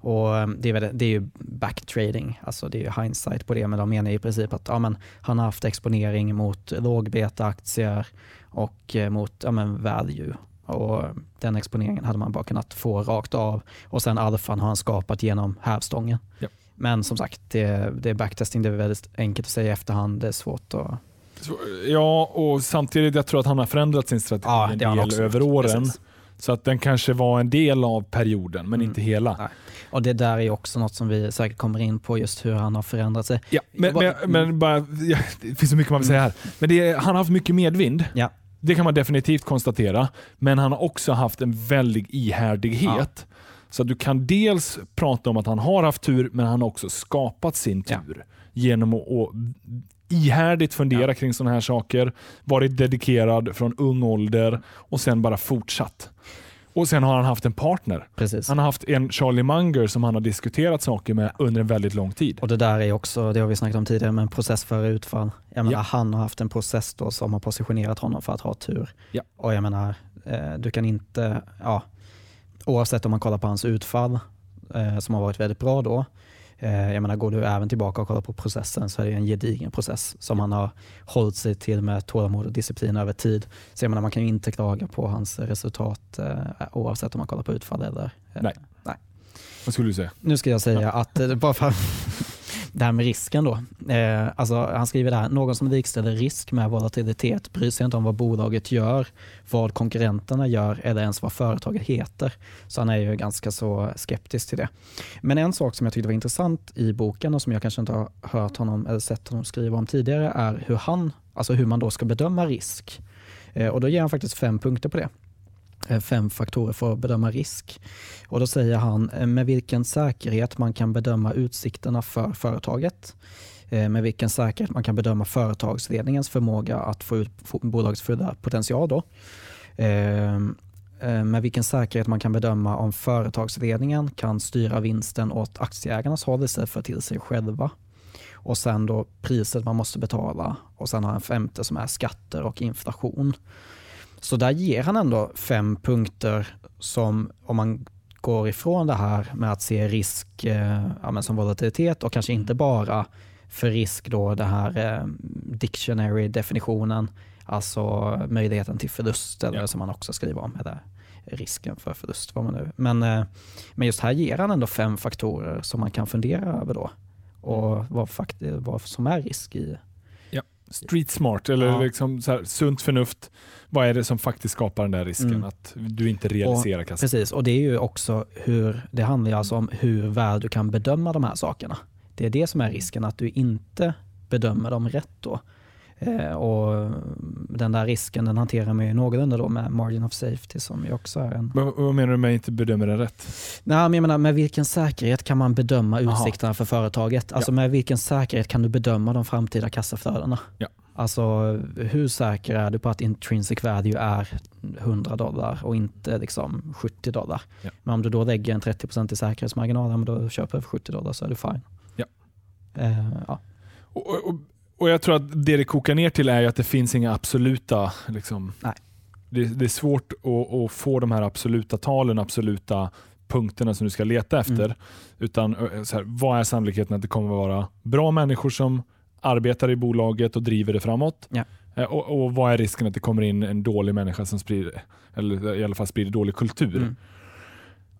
Och ehm, det, är, det är ju backtrading, alltså det är hindsight på det, men de menar i princip att ja, men han har haft exponering mot lågbeta-aktier och eh, mot ja, men value. Och den exponeringen hade man bara kunnat få rakt av och sen alfan har han skapat genom hävstången. Ja. Men som sagt, det, det är backtesting, det är väldigt enkelt att säga i efterhand, det är svårt att Ja, och samtidigt jag tror att han har förändrat sin strategi ja, en del över åren. Precis. Så att den kanske var en del av perioden, men mm. inte hela. Nej. Och Det där är också något som vi säkert kommer in på, just hur han har förändrat sig. Ja, men, men, men bara, ja, det finns så mycket man vill säga här. Men det, han har haft mycket medvind. Ja. Det kan man definitivt konstatera. Men han har också haft en väldig ihärdighet. Ja. Så du kan dels prata om att han har haft tur, men han har också skapat sin tur. Genom att, att ihärdigt fundera ja. kring sådana här saker, varit dedikerad från ung ålder och sen bara fortsatt. Och sen har han haft en partner. Precis. Han har haft en Charlie Munger som han har diskuterat saker med under en väldigt lång tid. Och Det där är också, det har vi snackat om tidigare, men process före utfall. Jag menar, ja. Han har haft en process då som har positionerat honom för att ha tur. Ja. Och jag menar, eh, du kan inte, ja, oavsett om man kollar på hans utfall, eh, som har varit väldigt bra då, jag menar, går du även tillbaka och kollar på processen så är det en gedigen process som han har hållit sig till med tålamod och disciplin över tid. Så jag menar, man kan ju inte klaga på hans resultat eh, oavsett om man kollar på utfall eller... Eh, nej. nej. Vad skulle du säga? Nu ska jag säga att, bara för, det här med risken då. Eh, alltså, han skriver där, någon som likställer risk med volatilitet bryr sig inte om vad bolaget gör, vad konkurrenterna gör eller ens vad företaget heter. Så han är ju ganska så skeptisk till det. Men en sak som jag tyckte var intressant i boken och som jag kanske inte har hört honom eller sett honom skriva om tidigare är hur, han, alltså hur man då ska bedöma risk. Eh, och då ger han faktiskt fem punkter på det. Eh, fem faktorer för att bedöma risk. Och Då säger han eh, med vilken säkerhet man kan bedöma utsikterna för företaget, eh, med vilken säkerhet man kan bedöma företagsledningens förmåga att få ut bolagets fulla potential. Då. Ehm, med vilken säkerhet man kan bedöma om företagsledningen kan styra vinsten åt aktieägarnas håll istället för till sig själva. Och sen då priset man måste betala och sen har en femte som är skatter och inflation. Så där ger han ändå fem punkter som om man går ifrån det här med att se risk eh, ja, som volatilitet och kanske inte bara för risk då det här eh, dictionary-definitionen, alltså möjligheten till förlust eller ja. som man också skriver om, eller risken för förlust. Vad man nu. Men, eh, men just här ger han ändå fem faktorer som man kan fundera över då och vad, fakt- vad som är risk i, street smart eller ja. liksom så här, sunt förnuft. Vad är det som faktiskt skapar den där risken mm. att du inte realiserar kassan? Precis, och det är ju också hur, det handlar alltså om hur väl du kan bedöma de här sakerna. Det är det som är risken, att du inte bedömer dem rätt då. Eh, och den där risken den hanterar man ju någorlunda då med margin of safety som ju också är en... Men, vad menar du med att inte bedömer den rätt? Nej, men jag menar, med vilken säkerhet kan man bedöma utsikterna Aha. för företaget? Alltså ja. med vilken säkerhet kan du bedöma de framtida kassaflödena? Ja. Alltså hur säker är du på att intrinsic value är 100 dollar och inte liksom 70 dollar? Ja. Men om du då lägger en 30% i säkerhetsmarginal, då köper du för 70 dollar så är du fine. Ja. Eh, ja. Och, och, och Jag tror att det det kokar ner till är att det finns inga absoluta... Liksom, Nej. Det, det är svårt att, att, få de här absoluta talen, absoluta punkterna som du ska leta efter. Mm. Utan så här, vad är sannolikheten att det kommer att vara bra människor som arbetar i bolaget och driver det framåt? Ja. Eh, och, och, vad är risken att det kommer in en dålig människa som sprider, eller i alla fall sprider dålig kultur? Mm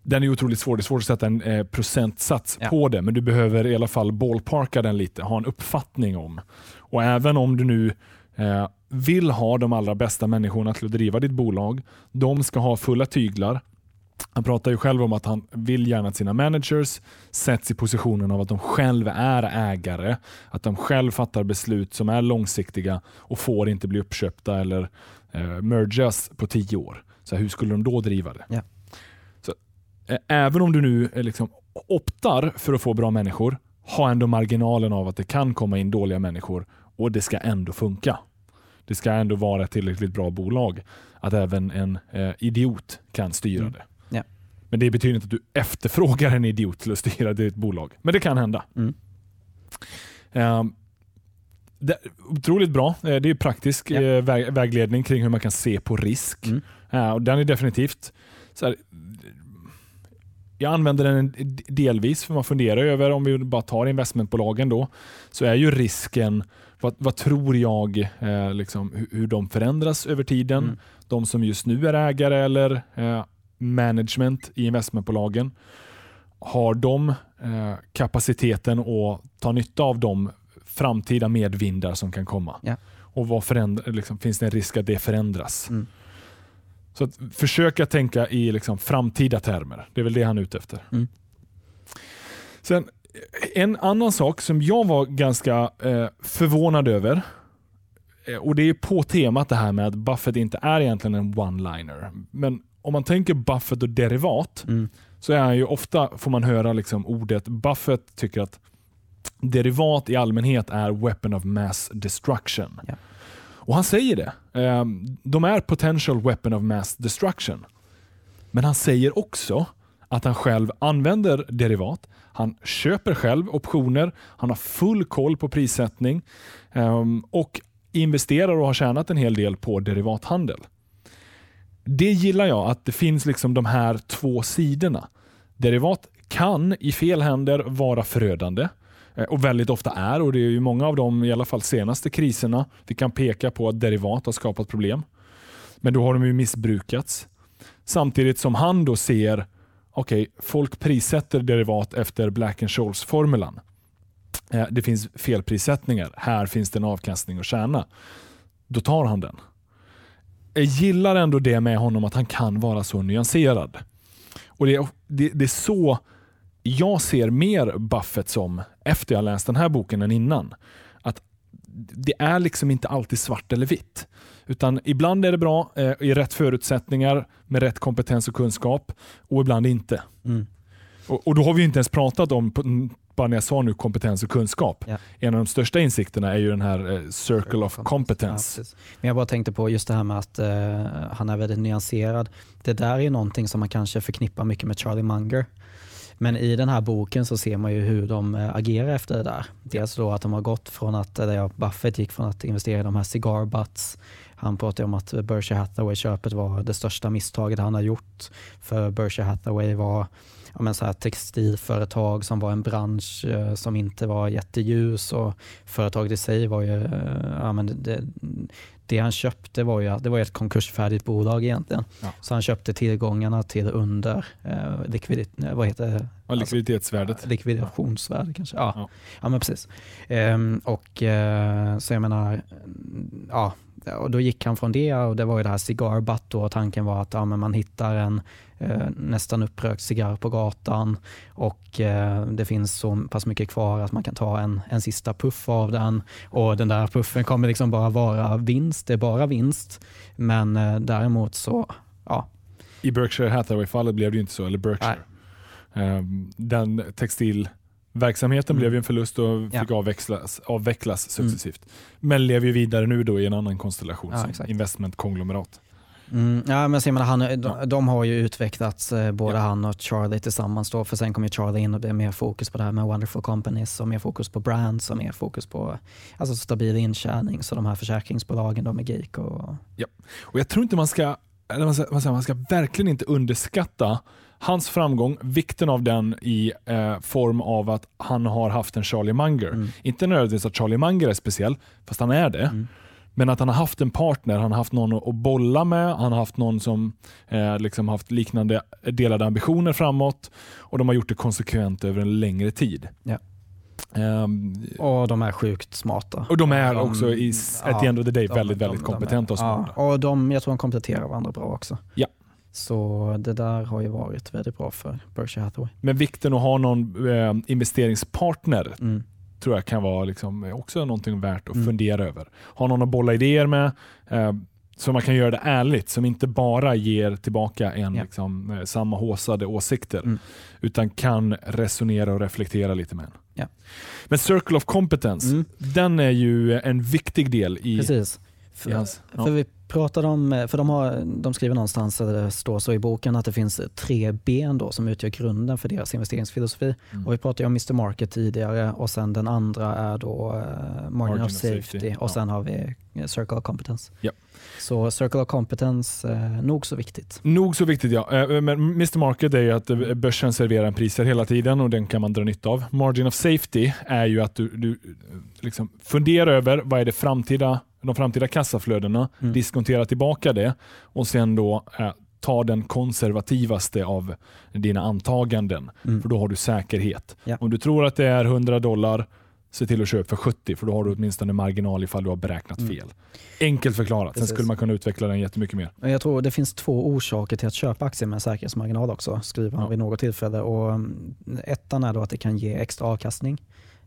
den är otroligt svår. Det är svårt att sätta en eh, procentsats ja. på det, men du behöver i alla fall ballparka den lite, ha en uppfattning om. Och även om du nu eh, vill ha de allra bästa människorna till att driva ditt bolag, de ska ha fulla tyglar. Han pratar ju själv om att han vill gärna att sina managers sätts i positionen av att de själva är ägare, att de själva fattar beslut som är långsiktiga och får inte bli uppköpta eller eh, mergas på tio år. Så hur skulle de då driva det? Ja. Eh, även om du nu eh, liksom optar för att få bra människor, ha ändå marginalen av att det kan komma in dåliga människor och det ska ändå funka. Det ska ändå vara ett tillräckligt bra bolag att även en eh, idiot kan styra mm. det. Ja. Men det betyder inte att du efterfrågar en idiot till att styra ditt bolag. Men det kan hända. Mm. Um, det otroligt bra. Det är praktisk ja. väg, vägledning kring hur man kan se på risk. Mm. Uh, och den är definitivt så här, jag använder den delvis för man funderar över, om vi bara tar investmentbolagen då, så är ju risken, vad, vad tror jag, eh, liksom, hur, hur, de förändras över tiden. Mm. De som just nu är ägare eller eh, management i investmentbolagen, har de eh, kapaciteten att ta nytta av de framtida medvindar som kan komma? Ja. Och vad förändra, liksom, finns det en risk att det förändras? Mm. Så att försöka tänka i liksom framtida termer. Det är väl det han är ute efter. Mm. Sen, en annan sak som jag var ganska eh, förvånad över, eh, och det är på temat det här med att Buffett inte är egentligen en one-liner. Men om man tänker Buffett och derivat, mm. så är han ju ofta, får man höra liksom ordet, Buffett tycker att derivat i allmänhet är weapon of mass destruction. Ja. Och han säger det. Ehm, de är potential weapon of mass destruction. Men han säger också att han själv använder derivat. Han köper själv optioner, han har full koll på prissättning ehm, och investerar och har tjänat en hel del på derivathandel. Det gillar jag, att det finns liksom de här två sidorna. Derivat kan i fel händer vara förödande. Eh, och väldigt ofta är. och Det är ju många av de i alla fall senaste kriserna vi kan peka på att derivat har skapat problem. Men då har de ju missbrukats. Samtidigt som han då ser okej, okay, folk prissätter derivat efter Black and Scholes-formulan. Eh, det finns felprissättningar. Här finns det en avkastning att tjäna. Då tar han den. Jag gillar ändå det med honom att han kan vara så nyanserad. Och Det, det, det är så jag ser mer Buffett som efter jag läst den här boken än innan. Att det är liksom inte alltid svart eller vitt. Utan ibland är det bra eh, i rätt förutsättningar med rätt kompetens och kunskap och ibland inte. Mm. Och, och, Då har vi inte ens pratat om, bara när jag sa nu kompetens och kunskap. Ja. En av de största insikterna är ju den här eh, circle of competence. Ja, Men jag bara tänkte på just det här med att eh, han är väldigt nyanserad. Det där är någonting som man kanske förknippar mycket med Charlie Munger. Men i den här boken så ser man ju hur de eh, agerar efter det där. Dels då att de har gått från att, eh, eller ja, Buffett gick från att investera i de här cigar butts. Han pratade om att Berkshire Hathaway-köpet var det största misstaget han har gjort. För Berkshire Hathaway var ja, men så här textilföretag som var en bransch eh, som inte var jätteljus och företaget i sig var ju, eh, ja, men det, det han köpte var ju, det var ett konkursfärdigt bolag egentligen. Ja. Så han köpte tillgångarna till under eh, likvidit, vad heter det? Ja, likviditetsvärdet. Alltså, likvidationsvärde kanske. Ja, ja. ja men precis. Ehm, och, eh, så jag menar, ja, och då gick han från det och det var ju det här cigarbutt och tanken var att ja, man hittar en eh, nästan upprökt cigarr på gatan och eh, det finns så pass mycket kvar att man kan ta en, en sista puff av den och den där puffen kommer liksom bara vara vinst, det är bara vinst. Men eh, däremot så, ja. I Berkshire Hathaway-fallet blev det ju inte så, eller Berkshire. Um, den textil Verksamheten mm. blev ju en förlust och fick ja. avvecklas, avvecklas successivt. Mm. Men lever ju vidare nu då i en annan konstellation ja, som investmentkonglomerat. Mm, ja, men menar, han, de, de, har ju utvecklats, eh, både ja. han och Charlie tillsammans. Då, för sen kom ju Charlie in och det är mer fokus på det här med wonderful companies och mer fokus på brands och mer fokus på alltså, stabil intjäning. Så de här försäkringsbolagen de är geek. Och... Ja. och jag tror inte man ska, eller man ska, man ska verkligen inte underskatta hans framgång, vikten av den i eh, form av att han har haft en Charlie Munger. Mm. Inte nödvändigtvis att Charlie Munger är speciell, fast han är det. Mm. Men att han har haft en partner, han har haft någon att bolla med, han har haft någon som eh, liksom haft liknande delade ambitioner framåt och de har gjort det konsekvent över en längre tid. Ja. Um, och de är sjukt smarta. Och de är de, också i, at ja, the end of the day väldigt, de, väldigt kompetenta och smarta. Ja, och de, jag tror de kompletterar varandra bra också. Ja. Så det där har ju varit väldigt bra för Berkshire Hathaway. Men vikten att ha någon eh, investeringspartner mm. Tror jag kan vara liksom också någonting värt att mm. fundera över. Ha någon att bolla idéer med, eh, så man kan göra det ärligt, som inte bara ger tillbaka en ja. liksom, eh, samma håsade åsikter, mm. utan kan resonera och reflektera lite med en. Ja. Men Circle of Competence, mm. den är ju en viktig del i, Precis. För, yes. ja. för vi pratade om, för de, har, de skriver någonstans, eller det står så i boken, att det finns tre ben då som utgör grunden för deras investeringsfilosofi. Mm. Och vi pratade om Mr Market tidigare och sen den andra är då uh, margin, of safety, safety. och ja. sen har vi eh, Circle of Competence. Ja. Så Circle of Competence, eh, nog så viktigt. Nog så viktigt ja. Eh, men Mr Market är ju att eh, börsen serverar en priser hela tiden och den kan man dra nytta av. Margin of Safety är ju att du, du liksom funderar över vad är det framtida, de framtida kassaflödena, mm. diskontera tillbaka det och sen då eh, ta den konservativaste av dina antaganden. Mm. För då har du säkerhet. Ja. Om du tror att det är 100 dollar se till att köpa för 70 för då har du åtminstone marginal ifall du har beräknat mm. fel. Enkelt förklarat, Precis. sen skulle man kunna utveckla den jättemycket mer. Jag tror det finns två orsaker till att köpa aktier med säkerhetsmarginal också, skriver han ja. vid något tillfälle. Och mm, ettan är då att det kan ge extra avkastning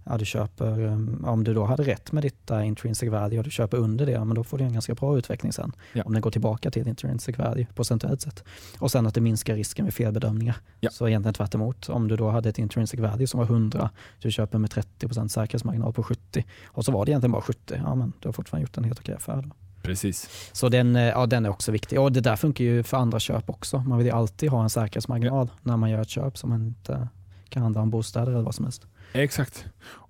ja, du köper, um, om du då hade rätt med ditt uh, intrinsic value och du köper under det, men då får du en ganska bra utveckling sen. Ja. Om den går tillbaka till intrinsic value procentuellt sett. Och sen att det minskar risken med felbedömningar. Ja. Så egentligen tvärt emot. Om du då hade ett intrinsic value som var 100, du köper med 30% säkerhetsmarginal på 70 och så var det egentligen bara 70, ja men du har fortfarande gjort en helt okej affär. Då. Precis. Så den, eh, ja, den är också viktig. Och det där funkar ju för andra köp också. Man vill ju alltid ha en säkerhetsmarginal ja. när man gör ett köp som man inte kan handla om bostäder eller vad som helst. Exakt.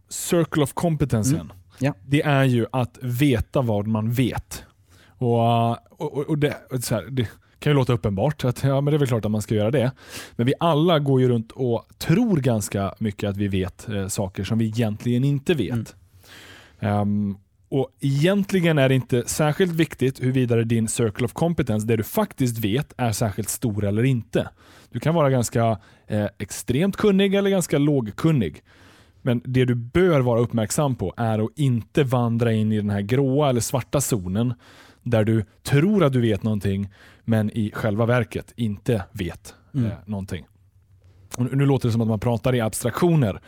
Circle of competence mm. ja. det är ju att veta vad man vet. Och, och, och det, så här, det, kan ju låta uppenbart att ja, men det är väl klart att man ska göra det. Men vi alla går ju runt och tror ganska mycket att vi vet eh, saker som vi egentligen inte vet. Mm. Um, och Egentligen är det inte särskilt viktigt huruvida din circle of competence, det du faktiskt vet, är särskilt stor eller inte. Du kan vara ganska eh, extremt kunnig eller ganska lågkunnig. Men det du bör vara uppmärksam på är att inte vandra in i den här gråa eller svarta zonen där du tror att du vet någonting men i själva verket inte vet Mm. eh, någonting. Och nu låter det som att man pratar i abstraktioner.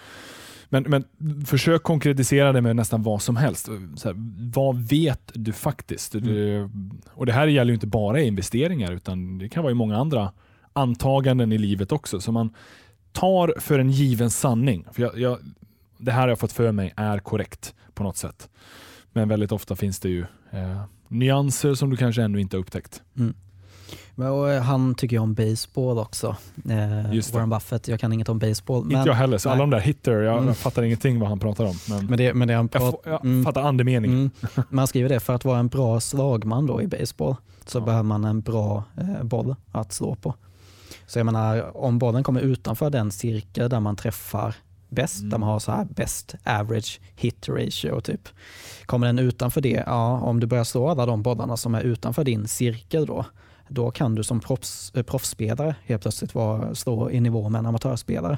Men, men försök konkretisera det med nästan vad som helst. Här, vad vet du faktiskt? Du, och Det här gäller inte bara investeringar utan det kan vara i många andra antaganden i livet också. Så man tar för en given sanning. För jag, jag, det här har jag fått för mig är korrekt på något sätt. Men väldigt ofta finns det ju eh, nyanser som du kanske ännu inte har upptäckt. Men, och, eh, han tycker ju om baseball också. Eh, Just det. Warren Buffett. Jag kan inget om baseball. Men, inte jag heller, så nej. alla de där hitter, jag, Mm. jag fattar ingenting vad han pratar om. Men, men, det, men det han jag, pratar får- jag mm. fattar andemeningen. Mm. Man skriver det, för att vara en bra slagman då i baseball så Ja. behöver man en bra eh, boll att slå på. Så jag menar, om bollen kommer utanför den cirkel där man träffar bäst, Mm. man har så här best average hit ratio typ. Kommer den utanför det, ja om du börjar slå alla de bollarna som är utanför din cirkel då, då kan du som proffs, eh, proffsspelare helt plötsligt vara, slå i nivå med en amatörspelare.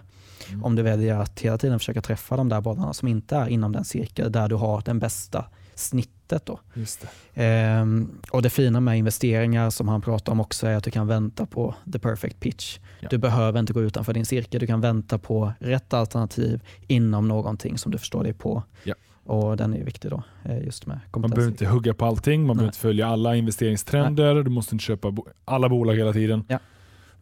Mm. Om du väljer att hela tiden försöka träffa de där bollarna som inte är inom den cirkel där du har den bästa snittet. Då. Det. Ehm, och det fina med investeringar som han pratar om också är att du kan vänta på the perfect pitch. Ja. Du behöver inte gå utanför din cirkel, du kan vänta på rätt alternativ inom någonting som du förstår dig på. Ja. Och den är viktig då, eh, just med Man behöver inte hugga på allting, man Nej. behöver inte följa alla investeringstrender, du måste inte köpa alla bolag hela tiden. Ja.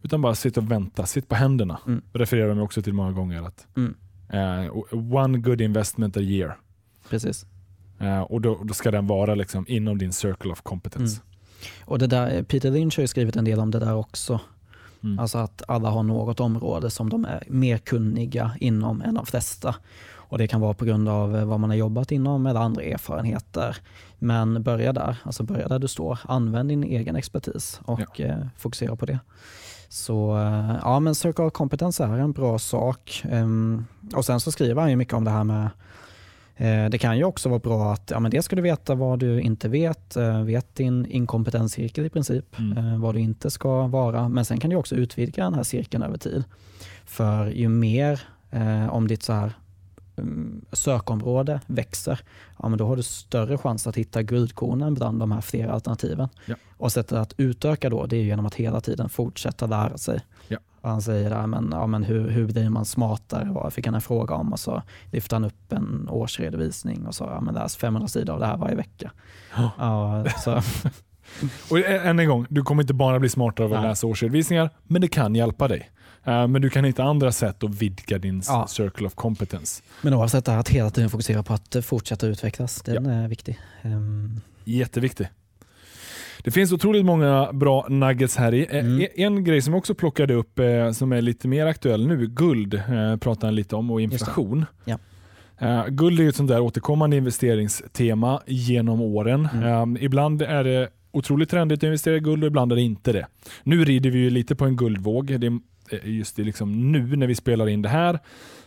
Utan bara sitta och vänta, sitt på händerna. Mm. Refererar de också till många gånger. att Mm. eh, One good investment a year. Precis. Eh, och då, då ska den vara liksom inom din circle of competence. Och det där, Peter Lynch har ju skrivit en del om det där också. Mm. Alltså att alla har något område som de är mer kunniga inom än de flesta. Och Det kan vara på grund av eh, vad man har jobbat inom eller andra erfarenheter. Men börja där, alltså börja där du står. Använd din egen expertis och eh, fokusera på det. Så eh, ja, men Circle of Competence är en bra sak. Ehm, och Sen så skriver han ju mycket om det här med eh, det kan ju också vara bra att ja, men dels ska du veta vad du inte vet, eh, vet din inkompetenscirkel i princip, Mm. eh, vad du inte ska vara. Men sen kan du också utvidga den här cirkeln över tid. För ju mer eh, om ditt så här, mm, sökområde växer, ja, men då har du större chans att hitta guldkornen bland de här flera alternativen. Ja. Och sättet att utöka då, det är genom att hela tiden fortsätta lära sig. Ja. Och han säger där, men, ja, men hur, hur blir man smartare? Vad fick han en fråga om? Och så lyfte han upp en årsredovisning och sa, ja, men läs 500 sidor av det här varje vecka. Ja. Ja, så, Och ä- än en gång, du kommer inte bara bli smartare av att Nej. läsa årsredovisningar, men det kan hjälpa dig. Eh, men du kan hitta andra sätt att vidga din Ja. circle of competence. men oavsett det här, att hela tiden fokusera på att eh, fortsätta utvecklas, den är viktig. Ehm, Jätteviktig. Det finns otroligt många bra nuggets här i. Eh, Mm. En, en grej som jag också plockade upp eh, som är lite mer aktuell nu, guld eh, pratar han lite om och inflation. Ja. Guld är ju ett sånt där återkommande investeringstema genom åren. Mm. Ibland är det otroligt trendigt att investera i guld och ibland är det inte det. Nu rider vi ju lite på en guldvåg. Det just det, liksom nu när vi spelar in det här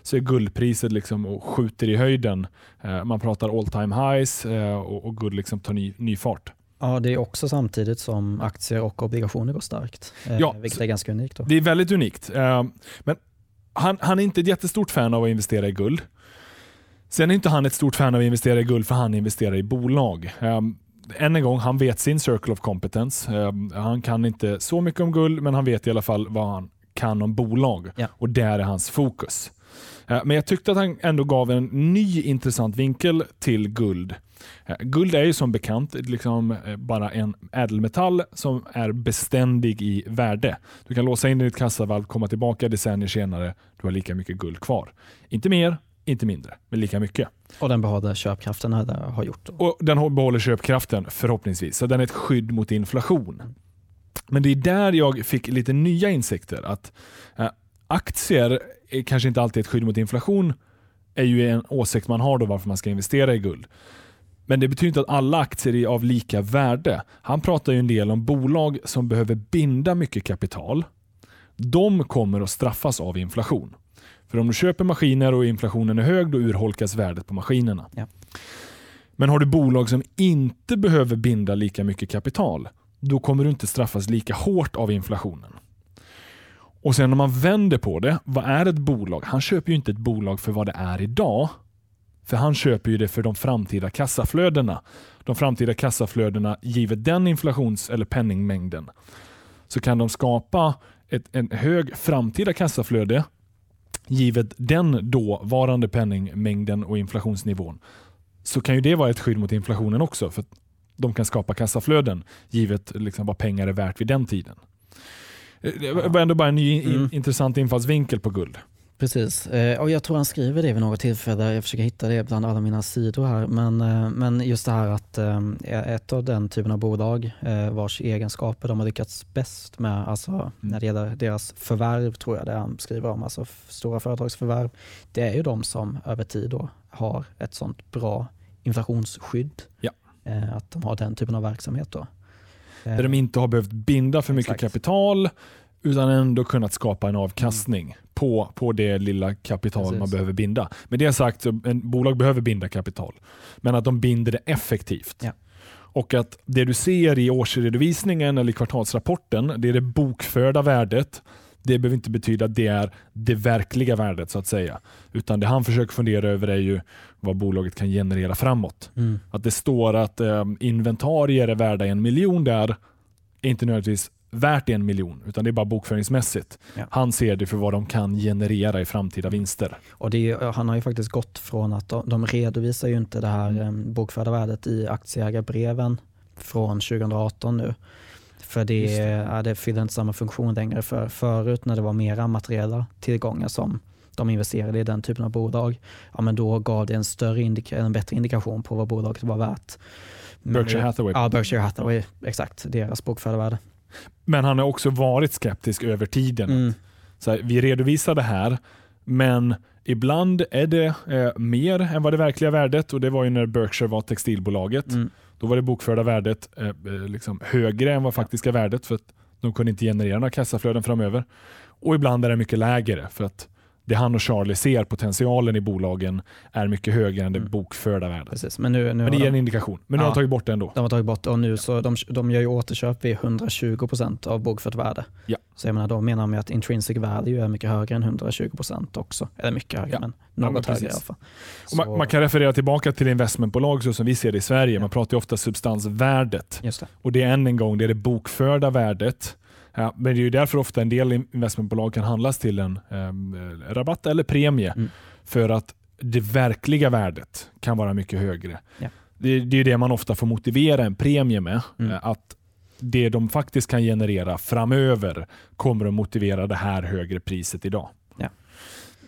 så är guldpriset liksom och skjuter i höjden. Man pratar all time highs och, och guld liksom tar ny, ny fart. Ja, det är också samtidigt som aktier och obligationer går starkt, eh, Ja, vilket är ganska unikt. Då. Det är väldigt unikt. Eh, Men han, han är inte ett jättestort fan av att investera i guld. Sen är inte han ett stort fan av att investera i guld för han investerar i bolag. Eh, Än en gång, han vet sin circle of competence. Han kan inte så mycket om guld, men han vet i alla fall vad han kan om bolag. Ja. Och där är hans fokus. Eh, Men jag tyckte att han ändå gav en ny intressant vinkel till guld. Eh, Guld är ju som bekant liksom eh, bara en ädelmetall som är beständig i värde. Du kan låsa in i ditt kassavalv, komma tillbaka decennier senare, du har lika mycket guld kvar. Inte mer, inte mindre, men lika mycket. Och den behåller köpkraften har gjort. Och Den behåller köpkraften förhoppningsvis, så den är ett skydd mot inflation. Men det är där jag fick lite nya insikter. Att aktier kanske inte alltid ett skydd mot inflation, är ju en åsikt man har då varför man ska investera i guld. Men det betyder inte att alla aktier är av lika värde. Han pratar ju en del om bolag som behöver binda mycket kapital. De kommer att straffas av inflation. För om du köper maskiner och inflationen är hög, då urholkas värdet på maskinerna. Ja. Men har du bolag som inte behöver binda lika mycket kapital, då kommer du inte straffas lika hårt av inflationen. Och sen om man vänder på det, vad är ett bolag? Han köper ju inte ett bolag för vad det är idag. För han köper ju det för de framtida kassaflödena. De framtida kassaflödena givet den inflations eller penningmängden. Så kan de skapa ett, en hög framtida kassaflöde givet den dåvarande penningmängden och inflationsnivån. Så kan ju det vara ett skydd mot inflationen också. För de kan skapa kassaflöden givet liksom vad pengar är värt vid den tiden. Det var ändå bara en ny mm. intressant infallsvinkel på guld. Precis, eh, och jag tror han skriver det vid något tillfälle. Jag försöker hitta det bland alla mina sidor här. Men, eh, men just det här att eh, ett av den typen av bolag vars egenskaper de har lyckats bäst med, alltså mm. när det gäller deras förvärv tror jag det han skriver om, alltså stora företagsförvärv. Det är ju de som över tid då har ett sånt bra inflationsskydd. Ja. Att de har den typen av verksamhet. då. Där de inte har behövt binda för mycket Exakt. kapital utan ändå kunnat skapa en avkastning mm. på, på det lilla kapital Precis. man behöver binda. Med det sagt, så en bolag behöver binda kapital, men att de binder det effektivt. Ja. Och att det du ser i årsredovisningen eller kvartalsrapporten, det är det bokförda värdet. Det behöver inte betyda att det är det verkliga värdet så att säga. Utan det han försöker fundera över är ju vad bolaget kan generera framåt. Mm. Att det står att eh, inventarier är värda en miljon där, är inte nödvändigtvis värt en miljon, utan det är bara bokföringsmässigt. Ja. Han ser det för vad de kan generera i framtida vinster. Och är, han har ju faktiskt gått från att de, de redovisar ju inte det här mm. bokförda värdet i aktieägarbreven från 2018 nu. För det, det. Ja, det fyller inte samma funktion längre. För förut när det var mera materiella tillgångar som de investerade i den typen av bolag, ja, men då gav det en, större indika en bättre indikation på vad bolaget var värt. Berkshire Hathaway. Ja, Berkshire Hathaway, exakt. Deras bokförda värde. Men han har också varit skeptisk över tiden. Mm. Så här, vi redovisar det här, men ibland är det eh, mer än vad det verkliga värdet och det var ju när Berkshire var textilbolaget. Mm. Då var det bokförda värdet eh, eh liksom högre än vad faktiska värdet för att de kunde inte generera några kassaflöden framöver. Och ibland är det mycket lägre för att det han och Charlie ser, potentialen i bolagen, är mycket högre än det mm. bokförda värdet. Precis. Men, nu, nu men det ger en indikation. Men nu ja, har de tagit bort det ändå. De har tagit bort det och nu så de, de gör ju återköp vid 120 procent av bokfört värde. Ja. Så jag menar, då menar man att intrinsic value är mycket högre än 120 procent också. Eller mycket högre, ja. men något ja, men högre i alla fall. Man, man, kan referera tillbaka till investmentbolag så som vi ser det i Sverige. Man pratar ofta substansvärdet. Just det. Och det är än en gång det, är det bokförda värdet Ja, men det är ju därför ofta en del investmentbolag kan handlas till en eh, rabatt eller premie. Mm. För att det verkliga värdet kan vara mycket högre. Ja. Det, det är det man ofta får motivera en premie med. Mm. Eh, att det de faktiskt kan generera framöver kommer att motivera det här högre priset idag. Ja.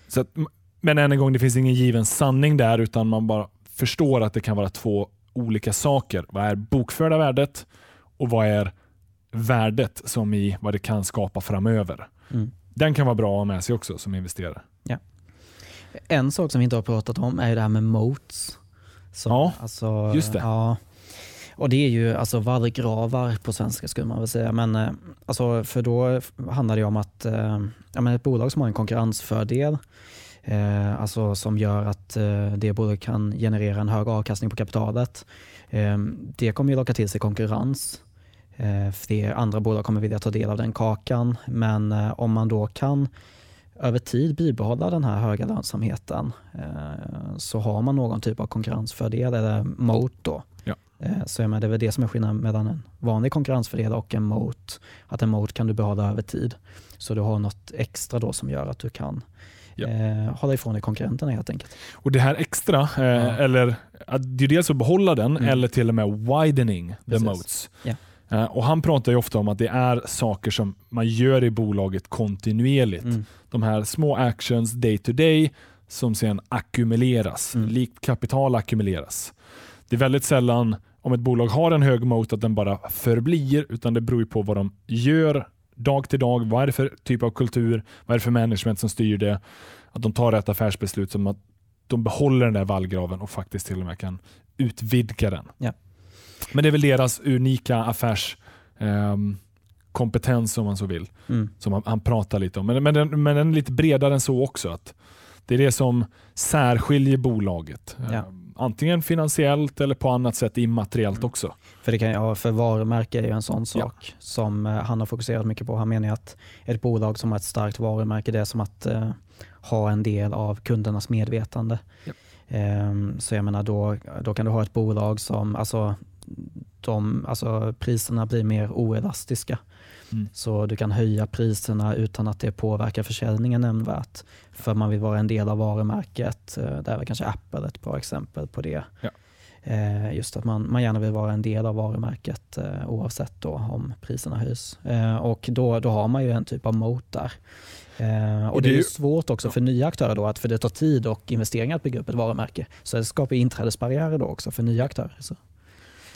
Så att, men än en gång, det finns ingen given sanning där utan man bara förstår att det kan vara två olika saker. Vad är bokförda värdet och vad är värdet som i vad det kan skapa framöver. Mm. Den kan vara bra att ha med sig också som investerare. Ja. En sak som vi inte har pratat om är det här med moats. Som, ja, alltså, just det. Ja, och det är ju alltså vallgravar på svenska skulle man väl säga. Men, eh, alltså, för då handlar det om att eh, ja, men ett bolag som har en konkurrensfördel eh, alltså som gör att eh, det bolaget kan generera en hög avkastning på kapitalet. Eh, det kommer ju locka till sig konkurrens fler andra bolag kommer vilja ta del av den kakan. Men eh, om man då kan över tid bibehålla den här höga lönsamheten eh, så har man någon typ av konkurrensfördel eller moat. Då. Ja. Så jag menar, det är väl det som är skillnaden mellan en vanlig konkurrensfördel och en moat. Att en moat kan du behålla över tid. Så du har något extra då som gör att du kan ja. eh, hålla ifrån dig konkurrenterna helt enkelt. Och det här extra, eh, ja. eller det är dels att behålla den mm. eller till och med widening the Precis. moats. Ja. Eh, och Han pratar ju ofta om att det är saker som man gör i bolaget kontinuerligt. Mm. De här små actions day to day som sen ackumuleras, mm. likt kapital ackumuleras. Det är väldigt sällan om ett bolag har en hög moat att den bara förblir, utan det beror på vad de gör dag till dag. Vad är det för typ av kultur? Vad är det för management som styr det? Att de tar rätt affärsbeslut som att de behåller den där vallgraven och faktiskt till och med kan utvidga den. Ja. Men det är väl deras unika affärskompetens ehm, om man så vill, mm. som han, han, pratar lite om. Men, men, den, men den är lite bredare än så också. Att det är det som särskiljer bolaget. Ja. Um, antingen finansiellt eller på annat sätt immateriellt Mm. också. För, det kan, ja, för varumärke är ju en sån sak som eh, han har fokuserat mycket på. Han menar att ett bolag som har ett starkt varumärke det är som att eh, ha en del av kundernas medvetande. Ja. Ehm, så jag menar då, då kan du ha ett bolag som, alltså, de, alltså priserna blir mer oelastiska. Mm. Så du kan höja priserna utan att det påverkar försäljningen nämnvärt. För man vill vara en del av varumärket. Eh, Där är kanske Apple ett bra exempel på det. Ja. Eh, Just att man, man gärna vill vara en del av varumärket eh, oavsett då om priserna höjs. Och då, då har man ju en typ av moat där. Och det är svårt också för nya aktörer då, att för det tar tid och investeringar att bygga upp ett varumärke. Så det skapar inträdesbarriärer då också för nya aktörer. Så.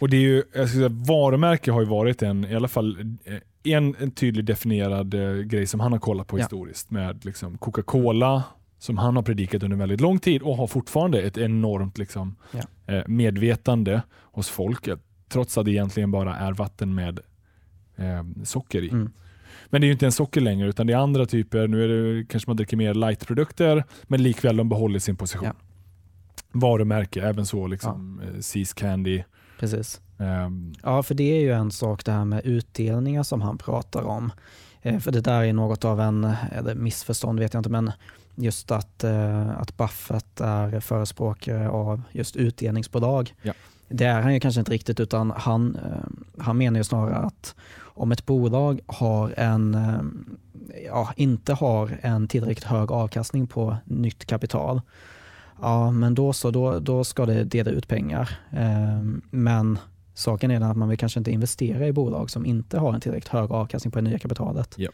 Och det är ju, jag ska säga, varumärke har ju varit en, i alla fall eh, en, en tydlig definierad eh, grej som han har kollat på Ja. historiskt med liksom Coca-Cola som han har predikat under väldigt lång tid och har fortfarande ett enormt liksom, Ja. eh, medvetande hos folket trots att det egentligen bara är vatten med eh, socker i. Mm. Men det är ju inte en socker längre utan det är andra typer. Nu är det kanske man dricker mer lightprodukter men likväl de behåller sin position. Ja. Varumärke, även så liksom ja. Seas Candy. Precis. ehm, Ja, för det är ju en sak det här med utdelningar som han pratar om. Eh, För det där är något av en, eller missförstånd vet jag inte, men just att, eh, att Buffett är förespråkare av just utdelningsbolag. Ja. Det är han ju kanske inte riktigt utan han, eh, han menar ju snarare att om ett bolag har en, eh, ja, inte har en tillräckligt hög avkastning på nytt kapital, ja men då så, då, då ska det dela ut pengar. Eh, Men saken är den att man vill kanske inte investera i bolag som inte har en tillräckligt hög avkastning på det nya kapitalet. Ja.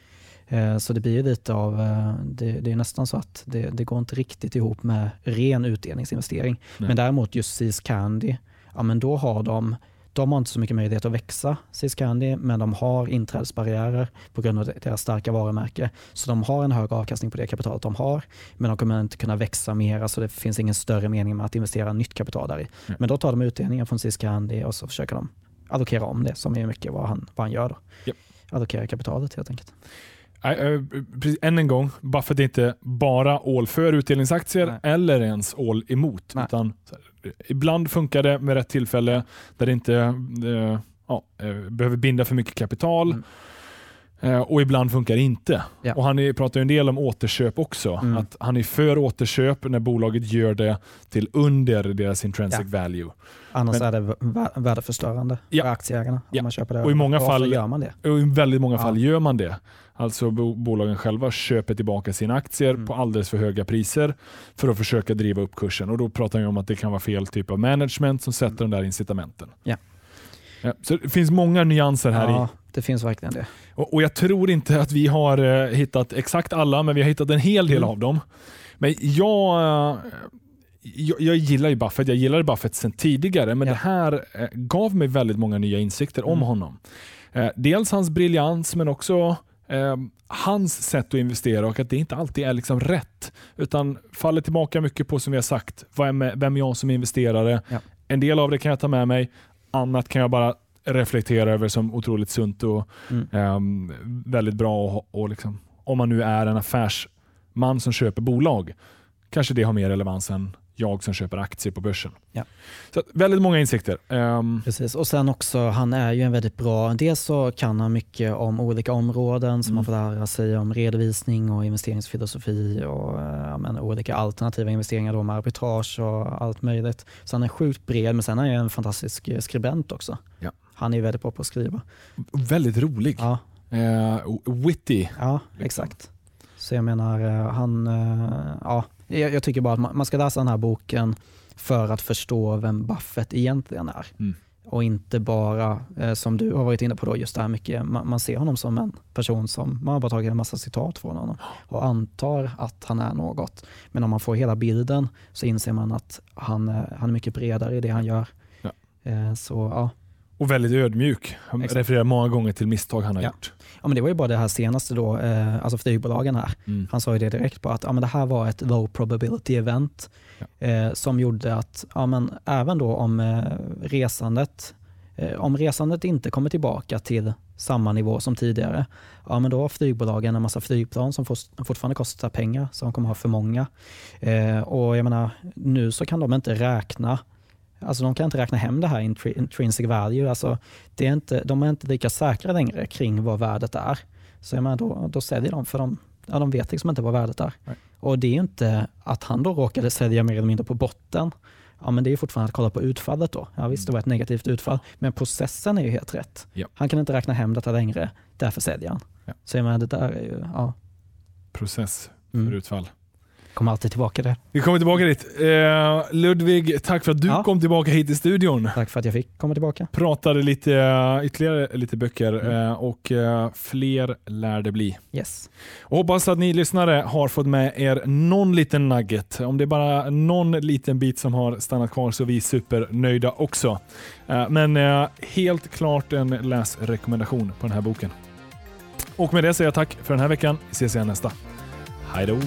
Eh, Så det blir lite av, eh, det, det är nästan så att det, det går inte riktigt ihop med ren utdelningsinvestering. Nej. Men däremot just Seas Candy, ja men då har de, de har inte så mycket möjlighet att växa, Seas Candy, men de har inträdesbarriärer på grund av deras starka varumärke. Så de har en hög avkastning på det kapitalet de har, men de kommer inte kunna växa mer, så det finns ingen större mening med att investera nytt kapital där i. Nej. Men då tar de utdelningen från Seas Candy och så försöker de allokera om det, som är mycket vad han, vad han gör då. Japp. Allokera kapitalet helt enkelt. Eh, precis, än en gång, Buffett är inte bara all för utdelningsaktier Nej. eller ens all emot. Nej. Utan, här, ibland funkar det med rätt tillfälle där det inte eh, ja, eh, behöver binda för mycket kapital. Mm. Eh, och ibland funkar det inte. Ja. Och Han är, pratar ju en del om återköp också. Mm. Att han är för återköp när bolaget gör det till under deras intrinsic Ja. value. Annars Men- är det vä- värdeförstörande Ja. för aktieägarna om man köper det. Och i många Varför fall- gör man det? Och I väldigt många fall gör man det. Alltså bo- bolagen själva köper tillbaka sina aktier Mm. på alldeles för höga priser för att försöka driva upp kursen. Och Då pratar jag om att det kan vara fel typ av management som sätter de där incitamenten. Ja. Så det finns många nyanser här Ja, i. det finns verkligen det. Och, och Jag tror inte att vi har eh, hittat exakt alla, men vi har hittat en hel del Mm. av dem. Men jag, eh, jag, jag gillar ju Buffett. Jag gillade Buffett sedan tidigare, men Ja. det här eh, gav mig väldigt många nya insikter om Mm. honom. Eh, dels hans briljans, men också hans sätt att investera och att det inte alltid är liksom rätt. Utan faller tillbaka mycket på, som vi har sagt, vem är, vem är jag som investerare? Ja. En del av det kan jag ta med mig, annat kan jag bara reflektera över som otroligt sunt och Mm. Ehm, väldigt bra och, och liksom, om man nu är en affärsman som köper bolag, kanske det har mer relevans än jag som köper aktier på börsen. Ja. Så väldigt många insikter. Ehm, Precis. Och sen också, han är ju en väldigt bra, dels så kan han mycket om olika områden som Mm. man får lära sig om redovisning och investeringsfilosofi och eh, ja, men, olika alternativa investeringar då med arbitrage och allt möjligt. Så han är sjukt bred, men sen är han en fantastisk eh, skribent också. Ja. Han är väldigt bra på att skriva. väldigt rolig. Ja, Eh, witty. ja Liksom. exakt. Så jag menar, han, eh, ja, jag, jag tycker bara att man, man ska läsa den här boken för att förstå vem Buffett egentligen är. Mm. Och inte bara, eh, som du har varit inne på, då, just det här mycket, man, man ser honom som en person som, man har bara tagit en massa citat från honom och antar att han är något. Men om man får hela bilden så inser man att han, han är mycket bredare i det han gör. Ja. Eh, Så ja. Och väldigt ödmjuk. Han Exakt. refererar många gånger till misstag han har Ja. gjort. ja, men det var ju bara det här senaste då, eh, alltså flygbolagen här. Mm. Han sa ju det direkt på att ja, men det här var ett low probability event eh, som gjorde att ja, men även då om eh, resandet eh, om resandet inte kommer tillbaka till samma nivå som tidigare, ja men då har flygbolagen en massa flygplan som for, fortfarande kostar pengar, som kommer ha för många. Eh, och jag menar, nu så kan de inte räkna Alltså de kan inte räkna hem det här intrinsic value. Alltså det är inte, de är inte lika säkra längre kring vad värdet är. Så jag menar, då, då säljer de för de, ja, de vet liksom inte vad värdet är. Nej. Och det är inte att han då råkade sälja mer eller mindre på botten. Ja, men det är fortfarande att kolla på utfallet då. Ja, visst, det var ett negativt utfall, men processen är ju helt rätt. Ja. Han kan inte räkna hem detta längre, därför säljer han. Ja. Så jag menar, det där är ju, ja, Process för mm. utfall. Kommer alltid tillbaka det. Vi kommer tillbaka dit. Eh, Ludvig, tack för att du Ja. kom tillbaka hit i studion. Tack för att jag fick komma tillbaka. Pratade lite, eh, ytterligare lite böcker Mm. eh, och eh, fler lär det bli. Yes. Och hoppas att ni lyssnare har fått med er någon liten nugget. Om det är bara någon liten bit som har stannat kvar så är vi supernöjda också. Eh, Men helt klart en läsrekommendation på den här boken. Och med det säger jag tack för den här veckan. Vi ses igen nästa. Hej då!